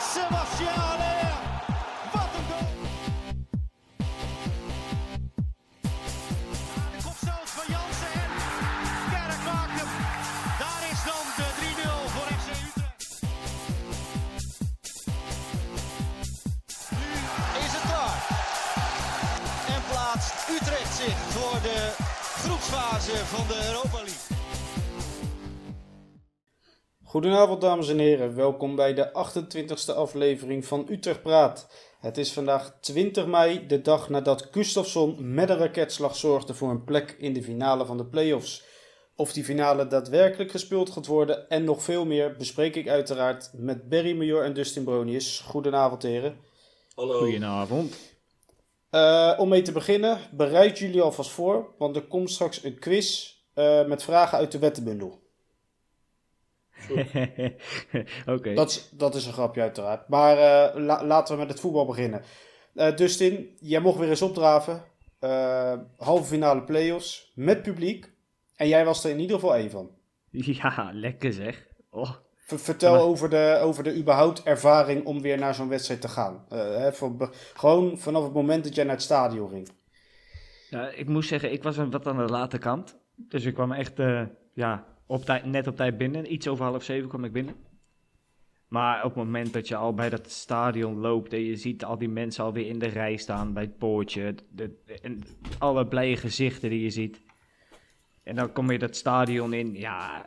Haller. Wat een goal. De kopstoot van Jansen en Kerk maakt. Daar is dan de 3-0 voor FC Utrecht. Nu is het klaar. En plaatst Utrecht zich voor de groepsfase van de Europa League. Goedenavond dames en heren, welkom bij de 28e aflevering van Utrecht Praat. Het is vandaag 20 mei, de dag nadat Gustafsson met een raketslag zorgde voor een plek in de finale van de play-offs. Of die finale daadwerkelijk gespeeld gaat worden en nog veel meer bespreek ik uiteraard met Berry Major en Dustin Bronius. Goedenavond heren. Hallo. Goedenavond. Eh, om mee te beginnen, bereid jullie alvast voor, want er komt straks een quiz eh, met vragen uit de wettenbundel. Oké. Dat, is- dat is een grapje uiteraard. Maar eh, la- laten we met het voetbal beginnen. Eh, Dustin, jij mocht weer eens opdraven. Eh, halve finale play-offs met publiek. En jij was er in ieder geval één van. Ja, lekker zeg. Oh. Vertel Maar- over, de, over de überhaupt ervaring om weer naar zo'n wedstrijd te gaan. Hè, voor gewoon vanaf het moment dat jij naar het stadion ging. Ja, ik moest zeggen, ik was een wat aan de late kant. Dus ik kwam echt ja, op tijd, net op tijd binnen. Iets over half zeven kwam ik binnen. Maar op het moment dat je al bij dat stadion loopt en je ziet al die mensen alweer in de rij staan bij het poortje. De, en alle blije gezichten die je ziet. En dan kom je dat stadion in. Ja,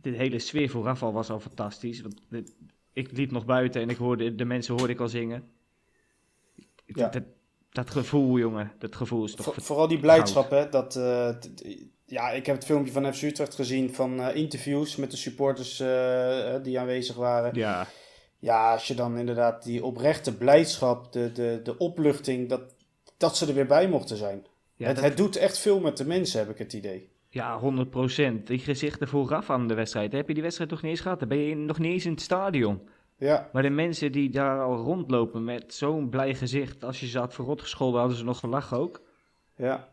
de hele sfeer vooraf al was al fantastisch. Want de- ik liep nog buiten en ik hoorde, de mensen hoorde ik al zingen. Ja. Dat, dat gevoel, jongen. Dat gevoel is toch... Voor- vooral die blijdschap, hè. Dat, eh, ja, ik heb het filmpje van FC Utrecht gezien van eh, interviews met de supporters eh, die aanwezig waren. Ja, Ja, als je dan inderdaad die oprechte blijdschap, de, de, de opluchting, dat, dat ze er weer bij mochten zijn. ja, het, dat- het doet echt veel met de mensen, heb ik het idee. ja 100%. Die gezichten vooraf aan de wedstrijd. Heb je die wedstrijd nog niet eens gehad? Dan ben je nog niet eens in het stadion. Ja, Maar de mensen die daar al rondlopen met zo'n blij gezicht. Als je ze had verrot gescholden, hadden ze nog gelachen ook. ja.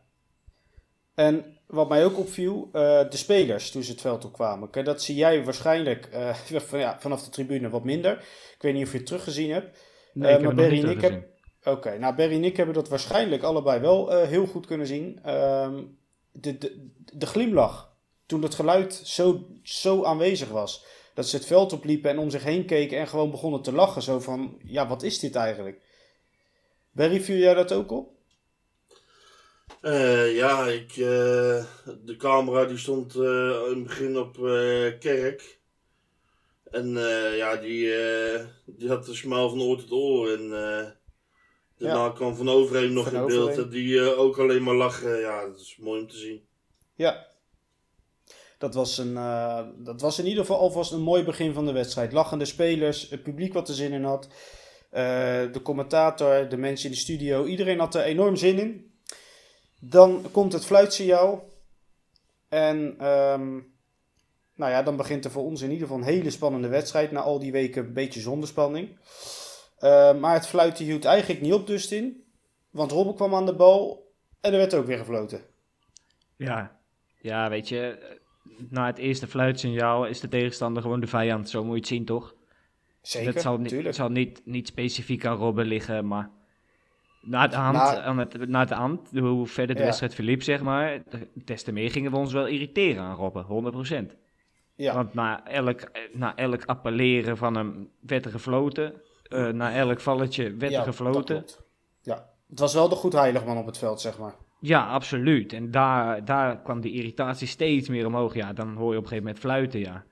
En wat mij ook opviel, eh, de spelers toen ze het veld op kwamen. Kijk, dat zie jij waarschijnlijk eh, van, ja, vanaf de tribune wat minder. Ik weet niet of je het teruggezien hebt. Nee, Eh, ik maar Berry niet en ik heb- teruggezien. Oké, nou Berry en ik hebben dat waarschijnlijk allebei wel heel goed kunnen zien. Ehm, de, de, de glimlach, toen het geluid zo, zo aanwezig was. Dat ze het veld opliepen en om zich heen keken en gewoon begonnen te lachen. Zo van, ja, wat is dit eigenlijk? Berry, viel jij dat ook op? Eh, ja, ik, eh, de camera die stond eh, in het begin op kerk. En ja, die, die had de smaal van oor tot oor. En daarna kwam Van Overheem nog Van in beeld. En die ook alleen maar lachen. Ja, dat is mooi om te zien. Ja. Dat was, een, dat was in ieder geval alvast een mooi begin van de wedstrijd. Lachende spelers, het publiek wat er zin in had. de commentator, de mensen in de studio. Iedereen had er enorm zin in. Dan komt het fluitsignaal. En ehm, nou ja, dan begint er voor ons in ieder geval een hele spannende wedstrijd. Na al die weken een beetje zonder spanning. Eh, maar het fluiten hield eigenlijk niet op, Dustin. Want Robben kwam aan de bal en er werd ook weer gefloten. Ja. ja, weet je. Na het eerste fluitsignaal is de tegenstander gewoon de vijand. Zo moet je het zien, toch? Zeker, dat zal, niet, zal niet, niet specifiek aan Robben liggen, maar... Na de hand, Nou- aan het, na hand hoe verder de Ja. wedstrijd verliep, zeg maar... des te meer gingen we ons wel irriteren aan Robben, 100%. Ja. Want na elk, eh, na elk appelleren van hem werd er gefloten. Eh, na elk valletje werd Ja, er gefloten. Ja, het was wel de goed heiligman op het veld, zeg maar. Ja, absoluut. En daar, daar kwam die irritatie steeds meer omhoog. Ja, dan hoor je op een gegeven moment fluiten, ja.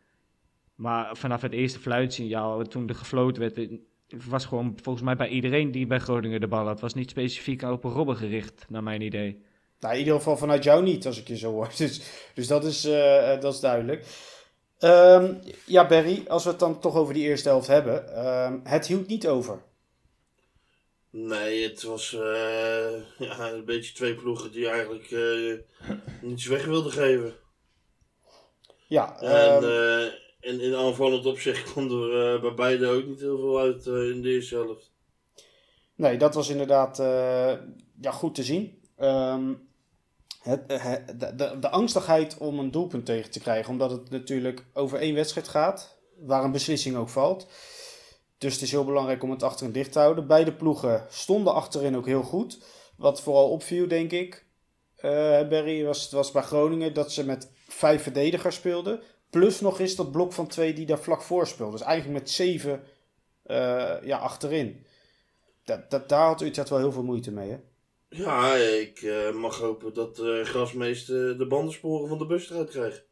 Maar vanaf het eerste fluitsignaal, toen er gefloten werd, eh, was gewoon volgens mij bij iedereen die bij Groningen de bal had. was niet specifiek op een Robben gericht, naar mijn idee. Nou, in ieder geval vanuit jou niet, als ik je zo hoor. Dus, dus dat, is, eh, eh, dat is duidelijk. Ehm, ja, Barry, als we het dan toch over die eerste helft hebben. ehm, het hield niet over. Nee, het was eh, ja, een beetje twee ploegen die eigenlijk eh, niets weg wilden geven. Ja, En, eh, en in aanvallend opzicht kwam er eh, bij beide ook niet heel veel uit eh, in de eerste helft. nee, dat was inderdaad eh, ja, goed te zien. Ehm, het, de, de, de angstigheid om een doelpunt tegen te krijgen, omdat het natuurlijk over één wedstrijd gaat, waar een beslissing ook valt. Dus het is heel belangrijk om het achterin dicht te houden. Beide ploegen stonden achterin ook heel goed. Wat vooral opviel, denk ik, Barry, was, was bij Groningen dat ze met vijf verdedigers speelden. Plus nog eens dat blok van twee die daar vlak voor speelde. Dus eigenlijk met zeven uh, ja, achterin. Dat, dat, daar had Utrecht wel heel veel moeite mee, hè? Ja, ik uh, mag hopen dat uh, Grasmeest de bandensporen van de bus eruit krijgt.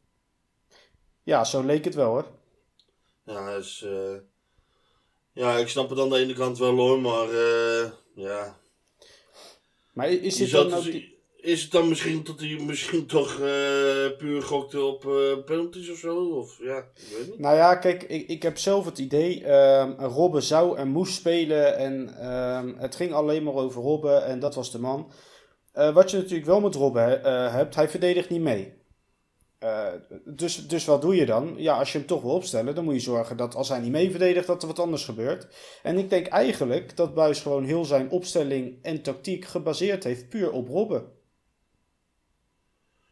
Ja, zo leek het wel, hoor. Ja, dus, ja, ik snap het aan de ene kant wel hoor, maar ja. Maar is dit dan ook... Die is het dan misschien dat hij misschien toch uh, puur gokte op uh, penalties of zo? Of, ja, ik weet niet. Nou ja, kijk, ik, ik heb zelf het idee, uh, Robben zou en moest spelen en ehm, het ging alleen maar over Robben en dat was de man. Eh, wat je natuurlijk wel met Robben hebt, hij verdedigt niet mee. dus, dus wat doe je dan? Ja, als je hem toch wil opstellen, dan moet je zorgen dat als hij niet mee verdedigt, dat er wat anders gebeurt. En ik denk eigenlijk dat Buis gewoon heel zijn opstelling en tactiek gebaseerd heeft puur op Robben.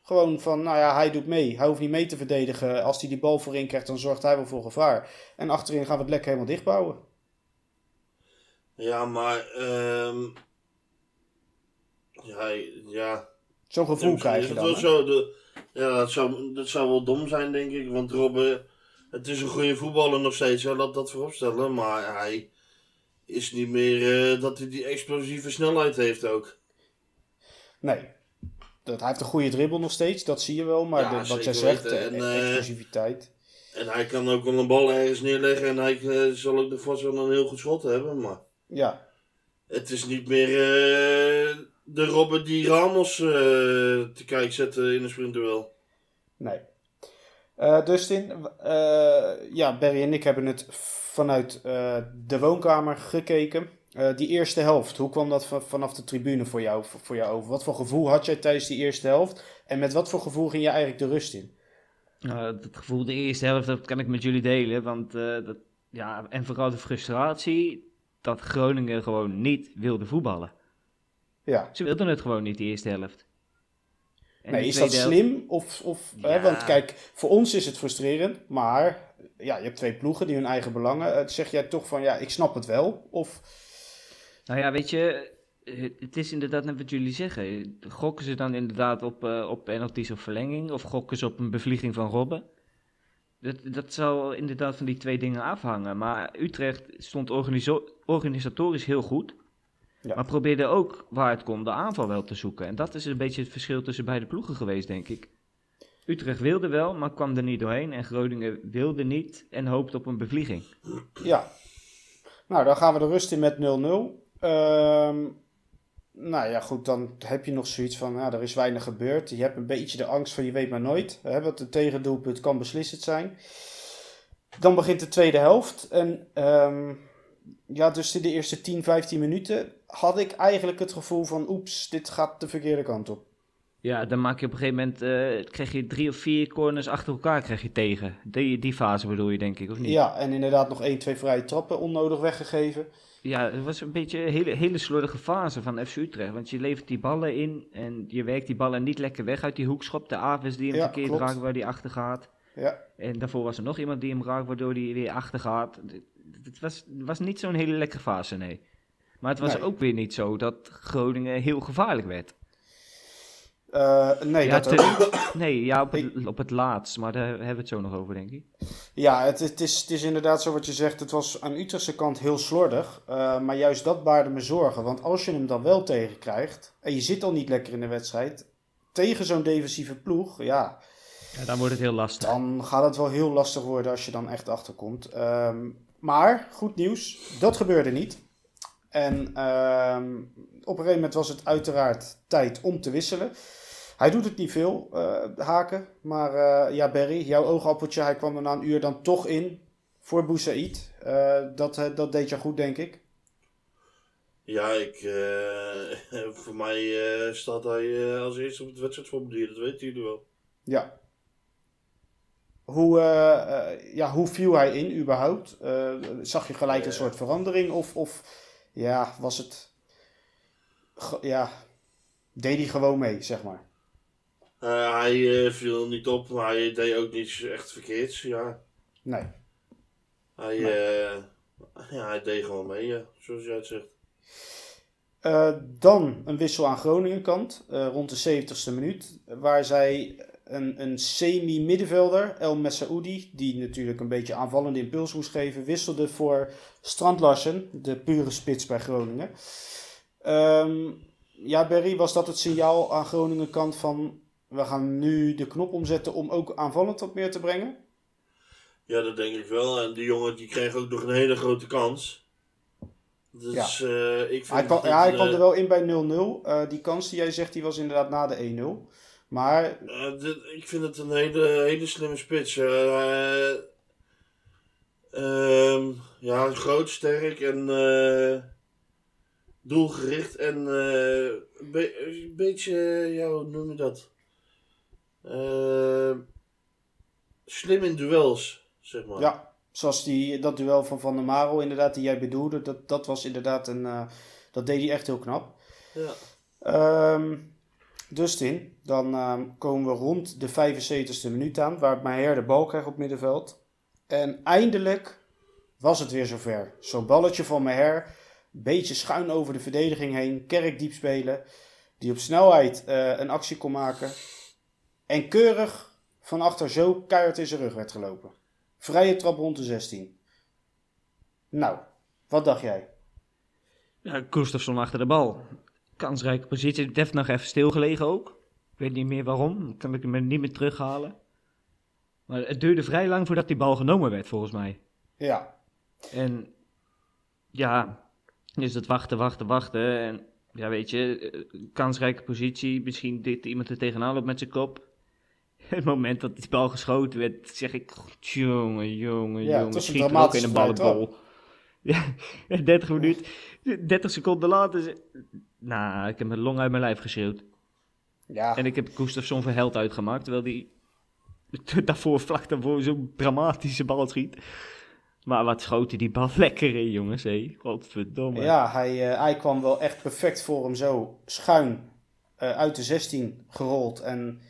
Gewoon van, nou ja, hij doet mee. Hij hoeft niet mee te verdedigen. Als hij die bal voorin krijgt, dan zorgt hij wel voor gevaar. En achterin gaan we het lekker helemaal dichtbouwen. Ja, maar... Um... Ja, ja. Zo'n gevoel ja, krijg je dan, zo de... Ja, dat zou, dat zou wel dom zijn, denk ik. Want Robben, het is een goede voetballer nog steeds. Ja, laat dat vooropstellen. Maar hij is niet meer uh, dat hij die explosieve snelheid heeft ook. Nee, dat, hij heeft een goede dribbel nog steeds, dat zie je wel. Maar de, wat jij zegt, en, de e- explosiviteit. En hij kan ook wel een bal ergens neerleggen en hij uh, zal ook de vast wel een heel goed schot hebben. Maar ja. het is niet meer uh, de Robert die Ramos te kijken zetten in een sprintduel. Nee. Dustin, ja, Barry en ik hebben het vanuit de woonkamer gekeken. Uh, die eerste helft, hoe kwam dat vanaf de tribune voor jou, voor jou over? Wat voor gevoel had jij tijdens die eerste helft? En met wat voor gevoel ging je eigenlijk de rust in? Uh, dat gevoel de eerste helft, dat kan ik met jullie delen. Want, uh, dat, ja, en vooral de frustratie dat Groningen gewoon niet wilde voetballen. Ja. Ze wilden het gewoon niet, de eerste helft. En nee, is dat slim? Of, of, ja. hè, want kijk, voor ons is het frustrerend, maar ja, je hebt twee ploegen die hun eigen belangen. zeg jij toch van, ja, ik snap het wel? Of... Nou ja, weet je, het is inderdaad net wat jullie zeggen. Gokken ze dan inderdaad op, uh, op penalties of verlenging? Of gokken ze op een bevlieging van Robben? Dat, dat zal inderdaad van die twee dingen afhangen. Maar Utrecht stond organisatorisch heel goed. Ja. Maar probeerde ook, waar het kon, de aanval wel te zoeken. En dat is een beetje het verschil tussen beide ploegen geweest, denk ik. Utrecht wilde wel, maar kwam er niet doorheen. En Groningen wilde niet en hoopte op een bevlieging. Ja. Nou, dan gaan we de rust in met 0-0. Um, nou ja, goed, dan heb je nog zoiets van, ja, er is weinig gebeurd. Je hebt een beetje de angst van, je weet maar nooit. Hè, wat een tegendoelpunt kan beslissend zijn. Dan begint de tweede helft. En um, ja, dus in de eerste 10, 15 minuten had ik eigenlijk het gevoel van, oeps, dit gaat de verkeerde kant op. Ja, dan maak je op een gegeven moment, uh, krijg je drie of vier corners achter elkaar krijg je tegen. Die, die fase bedoel je denk ik, of niet? Ja, en inderdaad nog één, twee vrije trappen onnodig weggegeven ja, het was een beetje een hele, hele slordige fase van FC Utrecht. Want je levert die ballen in en je werkt die ballen niet lekker weg uit die hoekschop. De Aves die hem ja, verkeerd raakt waar die achter gaat. Ja. En daarvoor was er nog iemand die hem raakt waardoor hij weer achter gaat. Het was, was niet zo'n hele lekkere fase, nee. Maar het was ook weer niet zo dat Groningen heel gevaarlijk werd. Uh, nee, ja, dat Nee, ja, op het, op het laatst, maar daar hebben we het zo nog over, denk ik. Ja, het, het, is, het is inderdaad zo wat je zegt. Het was aan Utrechtse kant heel slordig. Uh, maar juist dat baarde me zorgen. Want als je hem dan wel tegenkrijgt. en je zit al niet lekker in de wedstrijd. tegen zo'n defensieve ploeg, ja. ja. Dan wordt het heel lastig. Dan gaat het wel heel lastig worden als je dan echt achterkomt. Um, maar goed nieuws, dat gebeurde niet. En um, op een gegeven moment was het uiteraard tijd om te wisselen. Hij doet het niet veel, uh, Haken. Maar uh, ja, Barry, jouw oogappeltje, hij kwam er na een uur dan toch in voor Boussaïd. Uh, dat, dat deed je goed, denk ik. Ja, ik, voor mij staat hij als eerste op het wedstrijdformulier, dat weten jullie wel. Ja. Hoe, ja, hoe viel hij in überhaupt? zag je gelijk een soort verandering? Of, of ja, was het... Ja, deed hij gewoon mee, zeg maar? Uh, hij uh, viel niet op, maar hij deed ook niets echt verkeerds, ja. Nee. Hij, nee. Uh, Ja, hij deed gewoon mee, ja, zoals jij het zegt. Dan een wissel aan Groningen kant, uh, rond de 70ste minuut. Waar zij een, een semi-middenvelder, El Messaoudi, die natuurlijk een beetje aanvallende impuls moest geven, wisselde voor Strand Larsen, de pure spits bij Groningen. Um, ja, Berry, was dat het signaal aan Groningen kant van we gaan nu de knop omzetten om ook aanvallend wat meer te brengen? Ja, dat denk ik wel. En die jongen die kreeg ook nog een hele grote kans. Dus ja. Uh, ik vind hij kwam, ja, hij kwam er wel in bij 0-0. Uh, die kans die jij zegt, die was inderdaad na de 1-0. Maar... Uh, dit, ik vind het een hele, hele slimme spits. Ja, groot, sterk en doelgericht. En een be beetje, ja, hoe noem je dat? Slim in duels, zeg maar. Ja, zoals die, dat duel van Van der Marel inderdaad, die jij bedoelde. Dat, dat was inderdaad een... dat deed hij echt heel knap. Ja. Um, Dustin, dan uh, komen we rond de 75ste minuut aan, waar Meijer de bal krijgt op middenveld. En eindelijk was het weer zover. Zo'n balletje van een beetje schuin over de verdediging heen, kerkdiep spelen, die op snelheid uh, een actie kon maken. En keurig van achter zo keihard in zijn rug werd gelopen. Vrije trap rond de 16. Nou, wat dacht jij? Ja, Gustafsson achter de bal kansrijke positie. Def nog even stilgelegen ook. Ik weet niet meer waarom. Kan ik hem niet meer terughalen. Maar het duurde vrij lang voordat die bal genomen werd, volgens mij. Ja. En ja, dus het wachten, wachten, wachten. En ja, weet je, eh, kansrijke positie. Misschien dit iemand er tegenaan loopt met zijn kop. Het moment dat die bal geschoten werd, zeg ik, jongen, jongen, ja, jongen, schiet er ook in een ballenbol. Ja, 30 minuten, 30 seconden later, nou, ik heb mijn long uit mijn lijf geschreeuwd. Ja. En ik heb Gustafsson voor held uitgemaakt, terwijl die daarvoor, vlak daarvoor, zo'n dramatische bal schiet. Maar wat schoot hij die bal lekker in, jongens, hé. Godverdomme. Ja, hij, uh, hij kwam wel echt perfect voor hem zo schuin uh, uit de 16 gerold. En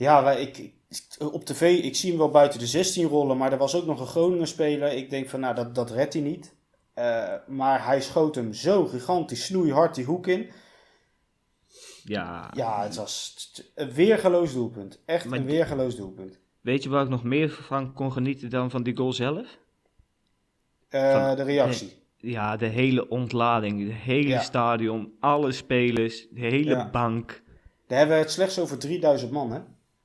ja, ik, op tv, ik zie hem wel buiten de 16 rollen, maar er was ook nog een Groningen speler. Ik denk van, nou, dat, dat redt hij niet. Uh, maar hij schoot hem zo gigantisch snoeihard die hoek in. Ja. Ja, het was een weergeloos doelpunt. Echt maar een weergeloos doelpunt. Weet je waar ik nog meer van kon genieten dan van die goal zelf? Uh, van, de reactie. ja, de hele ontlading. De hele ja. stadion, alle spelers, de hele ja. bank. Daar hebben we het slechts over 3000 man, hè?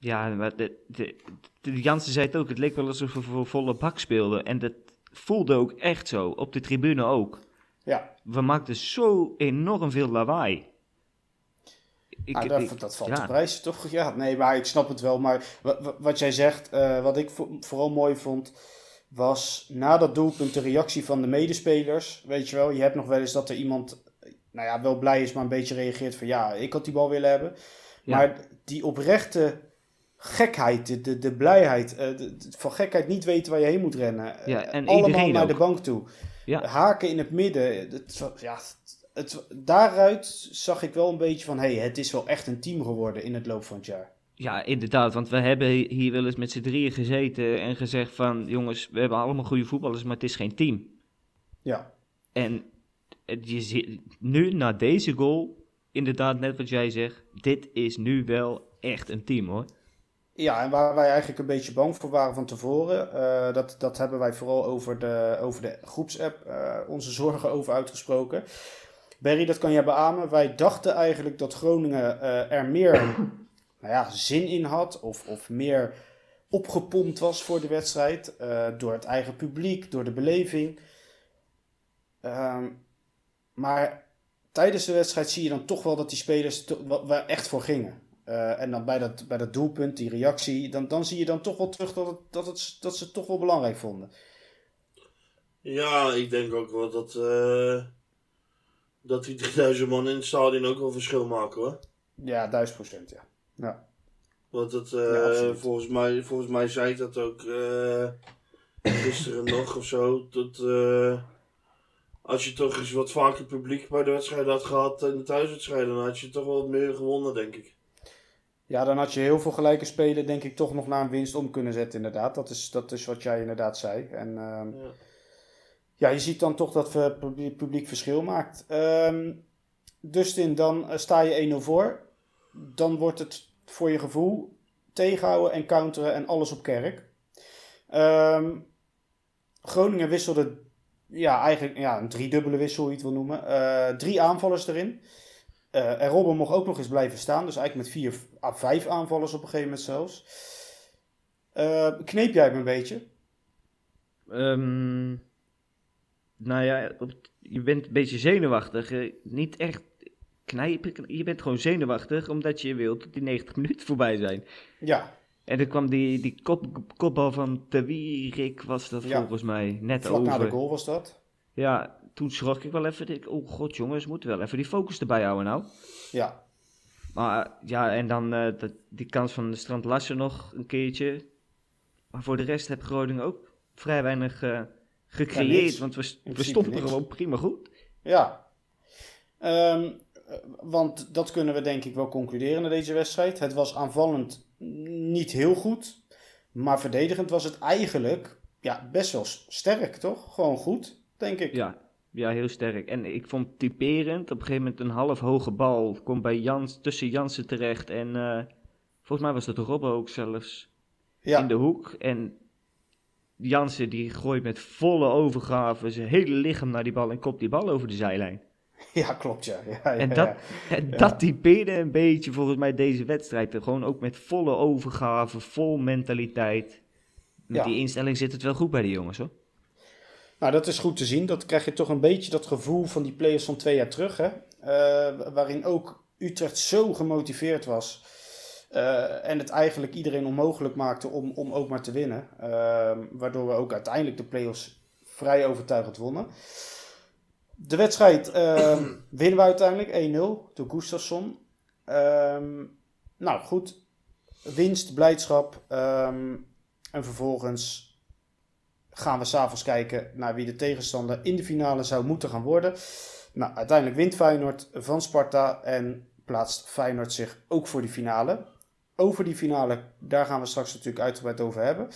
Ja, maar de, de, de, Jansen zei het ook. Het leek wel alsof we voor volle bak speelden. En dat voelde ook echt zo. Op de tribune ook. Ja. We maakten zo enorm veel lawaai. Ik, ah, dat, ik, dat valt ja. te prijzen, toch? Ja, nee, maar ik snap het wel. Maar wat jij zegt, uh, wat ik vooral mooi vond, was na dat doelpunt de reactie van de medespelers. Weet je wel, je hebt nog wel eens dat er iemand, nou ja, wel blij is, maar een beetje reageert van ja, ik had die bal willen hebben. Ja. Maar die oprechte gekheid, de, de, de blijheid, uh, de, van gekheid niet weten waar je heen moet rennen. Ja, en Allemaal naar ook. de bank toe. Ja. Haken in het midden. Het, ja, het, daaruit zag ik wel een beetje van, hey, het is wel echt een team geworden in het loop van het jaar. Ja, inderdaad, want we hebben hier wel eens met z'n drieën gezeten en gezegd van, jongens, we hebben allemaal goede voetballers, maar het is geen team. Ja. En je ziet nu, na deze goal, inderdaad net wat jij zegt, dit is nu wel echt een team hoor. Ja, en waar wij eigenlijk een beetje bang voor waren van tevoren, uh, dat, dat hebben wij vooral over de, over de groepsapp uh, onze zorgen over uitgesproken. Berry, dat kan jij beamen. Wij dachten eigenlijk dat Groningen uh, er meer nou ja, zin in had, of, of meer opgepompt was voor de wedstrijd, door het eigen publiek, door de beleving. Ehm, maar tijdens de wedstrijd zie je dan toch wel dat die spelers er echt voor gingen. Uh, en dan bij dat, bij dat doelpunt, die reactie, dan, dan zie je dan toch wel terug dat, het, dat, het, dat ze het toch wel belangrijk vonden. Ja, ik denk ook wel dat, uh, dat die 3000 man in het stadion ook wel verschil maken hoor. Ja, 1000 procent, ja. ja. Want uh, ja, volgens, mij, volgens mij zei ik dat ook gisteren nog of zo. Dat als je toch eens wat vaker publiek bij de wedstrijd had gehad in de thuiswedstrijden, dan had je toch wel wat meer gewonnen, denk ik. Ja, dan had je heel veel gelijke spelen, denk ik, toch nog naar een winst om kunnen zetten, inderdaad. Dat is, dat is wat jij inderdaad zei. En, uh, ja. ja, je ziet dan toch dat het publiek, publiek verschil maakt. Ehm Dustin, dan eh, sta je 1-0 voor. Dan wordt het voor je gevoel tegenhouden en counteren en alles op kerk. Ehm, Groningen wisselde ja, eigenlijk ja, een driedubbele wissel, hoe je het wil noemen. Eh, drie aanvallers erin. Eh, en Robben mocht ook nog eens blijven staan. Dus eigenlijk met vier à vijf aanvallers op een gegeven moment zelfs. Eh, kneep jij hem een beetje? Ehm, nou ja, je bent een beetje zenuwachtig. eh, niet echt knijpen. Je bent gewoon zenuwachtig omdat je wilt dat die 90 minuten voorbij zijn. Ja, En toen kwam die, die kop, kopbal van Tewierik, was dat Ja. volgens mij net vlak over. na de goal was dat. Ja, toen schrok ik wel even. Ik, oh god jongens, we moeten wel even die focus erbij houden nou. Ja, Maar ja, en dan eh, dat, die kans van de Strand Larsen nog een keertje. Maar voor de rest heb Groningen ook vrij weinig eh, gecreëerd. niks. want we, stonden niks. gewoon prima goed. Ja. Ehm, eh, want dat kunnen we denk ik wel concluderen na deze wedstrijd. Het was aanvallend niet heel goed. Maar verdedigend was het eigenlijk ja, best wel sterk, toch? Gewoon goed, denk ik. Ja, ja, heel sterk. En ik vond typerend. Op een gegeven moment een half hoge bal. Komt bij Jans, tussen Jansen terecht. En eh, volgens mij was dat Robbo ook zelfs. Ja, in de hoek. En Jansen die gooit met volle overgave zijn hele lichaam naar die bal en kopt die bal over de zijlijn. ja klopt, ja. ja, ja, En dat, en dat typeerde een beetje volgens mij deze wedstrijd. Gewoon ook met volle overgave, vol mentaliteit. Met die instelling zit het wel goed bij die jongens hoor. Nou, dat is goed te zien. Dat krijg je toch een beetje dat gevoel van die players van twee jaar terug. Hè? Eh, waarin ook Utrecht zo gemotiveerd was. eh, en het eigenlijk iedereen onmogelijk maakte om, om ook maar te winnen. Eh, waardoor we ook uiteindelijk de play-offs vrij overtuigend wonnen. De wedstrijd eh, winnen we uiteindelijk 1-0 door Gustafsson. Ehm, nou goed, winst, blijdschap. ehm, en vervolgens gaan we s'avonds kijken naar wie de tegenstander in de finale zou moeten gaan worden. Nou, uiteindelijk wint Feyenoord van Sparta en plaatst Feyenoord zich ook voor die finale. Over die finale, daar gaan we straks natuurlijk uitgebreid over hebben.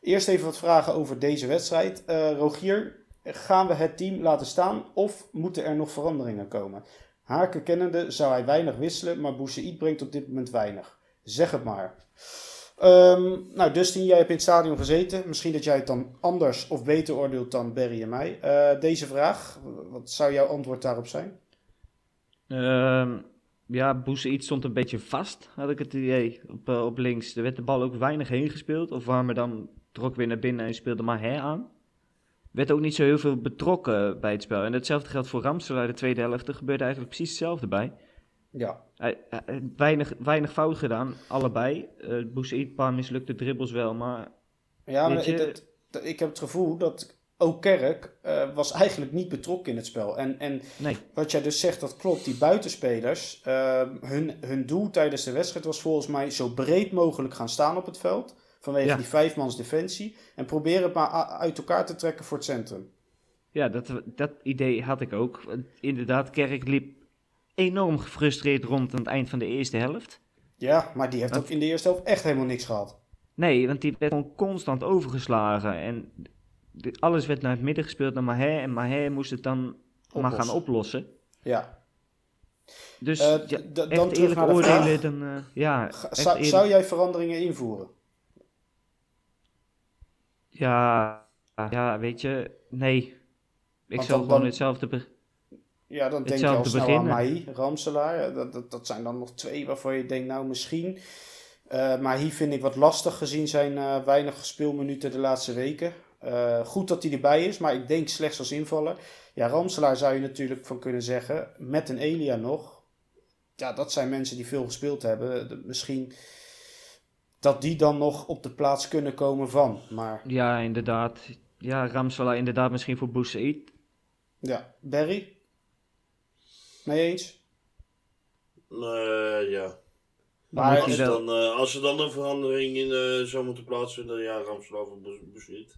Eerst even wat vragen over deze wedstrijd. Eh, Rogier, gaan we het team laten staan of moeten er nog veranderingen komen? Haken kennende zou hij weinig wisselen, maar Boussaïd brengt op dit moment weinig. Zeg het maar. Ehm, nou, Dustin, jij hebt in het stadion gezeten. Misschien dat jij het dan anders of beter oordeelt dan Berry en mij. Eh, deze vraag, wat zou jouw antwoord daarop zijn? Ehm ja, Boussaïd stond een beetje vast, had ik het idee, op, eh, op links. Er werd de bal ook weinig heen gespeeld. Of Warmer dan trok weer naar binnen en speelde maar her aan. Werd ook niet zo heel veel betrokken bij het spel. En hetzelfde geldt voor Ramselaar de tweede helft. Er gebeurde eigenlijk precies hetzelfde bij. Ja, Hij, hij- weinig, weinig fout gedaan, allebei. Uh, Boussaïd, een paar mislukte dribbles wel, maar ja maar ik, heb het gevoel dat ook Kerk eh, was eigenlijk niet betrokken in het spel. En, en nee. wat jij dus zegt, dat klopt. Die buitenspelers, eh, hun, hun doel tijdens de wedstrijd was volgens mij zo breed mogelijk gaan staan op het veld. Vanwege Ja. die vijfmans defensie. En proberen het maar uit elkaar te trekken voor het centrum. Ja, dat, dat idee had ik ook. Inderdaad, Kerk liep enorm gefrustreerd rond aan het eind van de eerste helft. Ja, maar die heeft ook in de eerste helft echt helemaal niks gehad. Nee, want die werd gewoon constant overgeslagen. En de- alles werd naar het midden gespeeld naar Maher. En Maher moest het dan maar gaan oplossen. Ja. Dus Eh, ja, dan echt eerlijk oordelen, dan... eh, ja, Zou, jij veranderingen invoeren? ja, ja, weet je, nee. Ik zou gewoon dan- hetzelfde... Ja, dan denk je al snel beginnen. aan Mahi, Ramselaar. Dat, dat, dat zijn dan nog twee waarvan je denkt, nou misschien. Eh maar hier vind ik wat lastig gezien zijn eh, weinig speelminuten de laatste weken. Eh, goed dat hij erbij is, maar ik denk slechts als invaller. Ja, Ramselaar zou je natuurlijk van kunnen zeggen, met een Elia nog. Ja, dat zijn mensen die veel gespeeld hebben. De- misschien dat die dan nog op de plaats kunnen komen van. Maar Ja, inderdaad. Ja, Ramsala inderdaad misschien voor Boussaïd. ja, Barry? Mee eens? Eh, ja. Maar Als, wel- dan, eh, als er dan een verandering in eh, zou moeten plaatsvinden, ja, of Bus niet.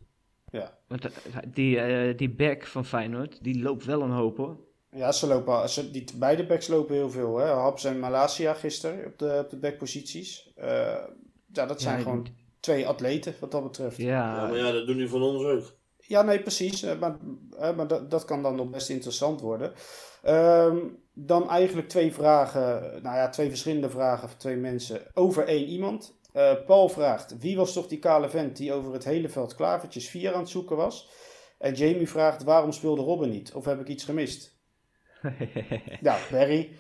Want eh, die, eh, die back van Feyenoord, die loopt wel een hoop hoor. Ja, ze lopen, ze, die, beide backs lopen heel veel. Hè? Haps en Malasia gisteren op de, op de backposities. Eh ja, dat zijn Ja, gewoon twee atleten wat dat betreft. Ja, Ja, Ja, maar ja, dat doen die van ons ook. Ja, nee, precies. maar maar dat, dat kan dan nog best interessant worden. Ehm, dan eigenlijk twee vragen, nou ja, twee verschillende vragen van twee mensen over één iemand. Eh, Paul vraagt, wie was toch die kale vent die over het hele veld klavertjes 4 aan het zoeken was? En Jamie vraagt, waarom speelde Robin niet? Of heb ik iets gemist? Nou, Barry,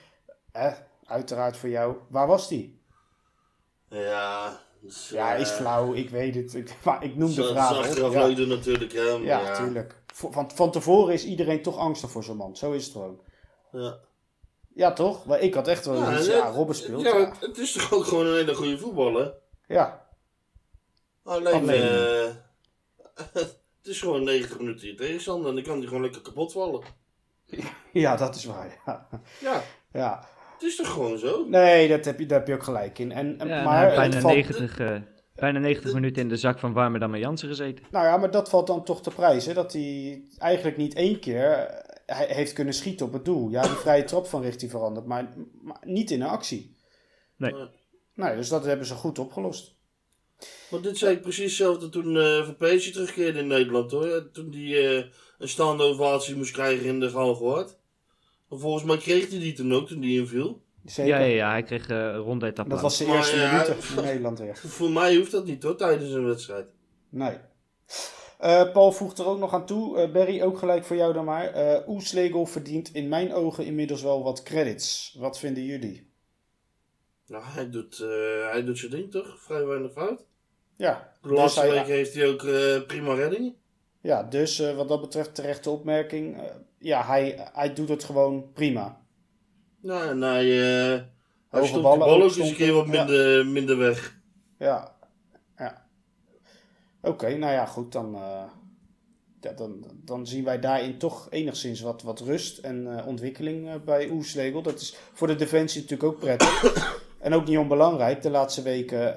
eh, uiteraard voor jou. Waar was die? Ja, dus, Ja, is eh, flauw, ik weet het. Ik, maar ik noem de Zo- vraag. zo hoor. achteraf Ja. leuk natuurlijk, hè. maar Ja, ja, tuurlijk. Van, van, van tevoren is iedereen toch angstig voor zo'n man. Zo is het gewoon. Ja. Ja, toch? Maar ik had echt wel Ja, en Ja, het- Robben speelt. Ja, Ja, het- is toch ook gewoon een hele goede voetballer? ja. Alleen, Alleen. eh, het is gewoon 90 minuten je tegenstander en dan kan die gewoon lekker kapot vallen. Ja, dat is waar. Ja. Ja, ja. het is toch gewoon zo? Nee, dat heb je, daar heb je ook gelijk in. En, en- Ja, maar nou, bijna, valt- 90, eh, bijna 90 minuten in de zak van Warmer dan met Jansen gezeten. Nou ja, maar dat valt dan toch te prijzen. Dat hij eigenlijk niet één keer hij heeft kunnen schieten op het doel. Ja, die vrije trap van richting veranderd, maar, maar niet in een actie. Nee. Nee, dus dat hebben ze goed opgelost. Maar dit zei ik precies hetzelfde toen eh Van Persie terugkeerde in Nederland hoor. Toen hij eh, een staande ovatie moest krijgen in de. Maar Volgens mij kreeg hij die toen ook toen die inviel. Zeker. Ja, ja, ja, hij kreeg uh, ronde Dat was de eerste ja, minuten in Nederland weer. Voor mij hoeft dat niet hoor tijdens een wedstrijd. Nee. Eh, Paul voegt er ook nog aan toe. Eh, Barry, ook gelijk voor jou dan maar. Eh Oeslegel verdient in mijn ogen inmiddels wel wat credits. Wat vinden jullie? Nou, hij doet, hij doet zijn ding toch? Vrij weinig fout. Ja, De dus laatste hij- week heeft hij ook prima redding. ja dus wat dat betreft terechte opmerking. Ja, hij, hij doet het gewoon prima. Nou, en hij, hij stopt de bal ook eens een keer wat ja. minder, minder weg. Ja. Oké, nou ja, goed. Dan, eh, ja, dan, dan zien wij daarin toch enigszins wat, wat rust en eh, ontwikkeling eh, bij Oeslegel. Dat is voor de defensie natuurlijk ook prettig. en ook niet onbelangrijk. De laatste weken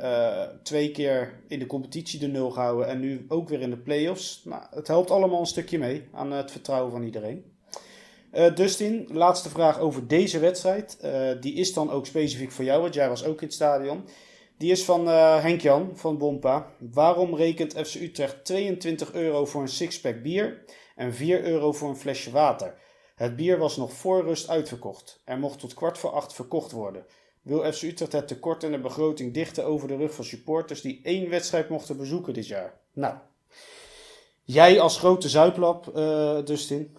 twee keer in de competitie de nul gehouden en nu ook weer in de play-offs. Nou, het helpt allemaal een stukje mee aan het vertrouwen van iedereen. Dustin, laatste vraag over deze wedstrijd. Die is dan ook specifiek voor jou, want jij was ook in het stadion. Die is van eh Henk-Jan van Bompa. Waarom rekent FC Utrecht 22 euro voor een sixpack bier en 4 euro voor een flesje water? Het bier was nog voor rust uitverkocht. Er mocht tot kwart voor acht verkocht worden. Wil FC Utrecht het tekort en de begroting dichten over de rug van supporters die één wedstrijd mochten bezoeken dit jaar? Nou, jij als grote zuiplap, eh, Dustin.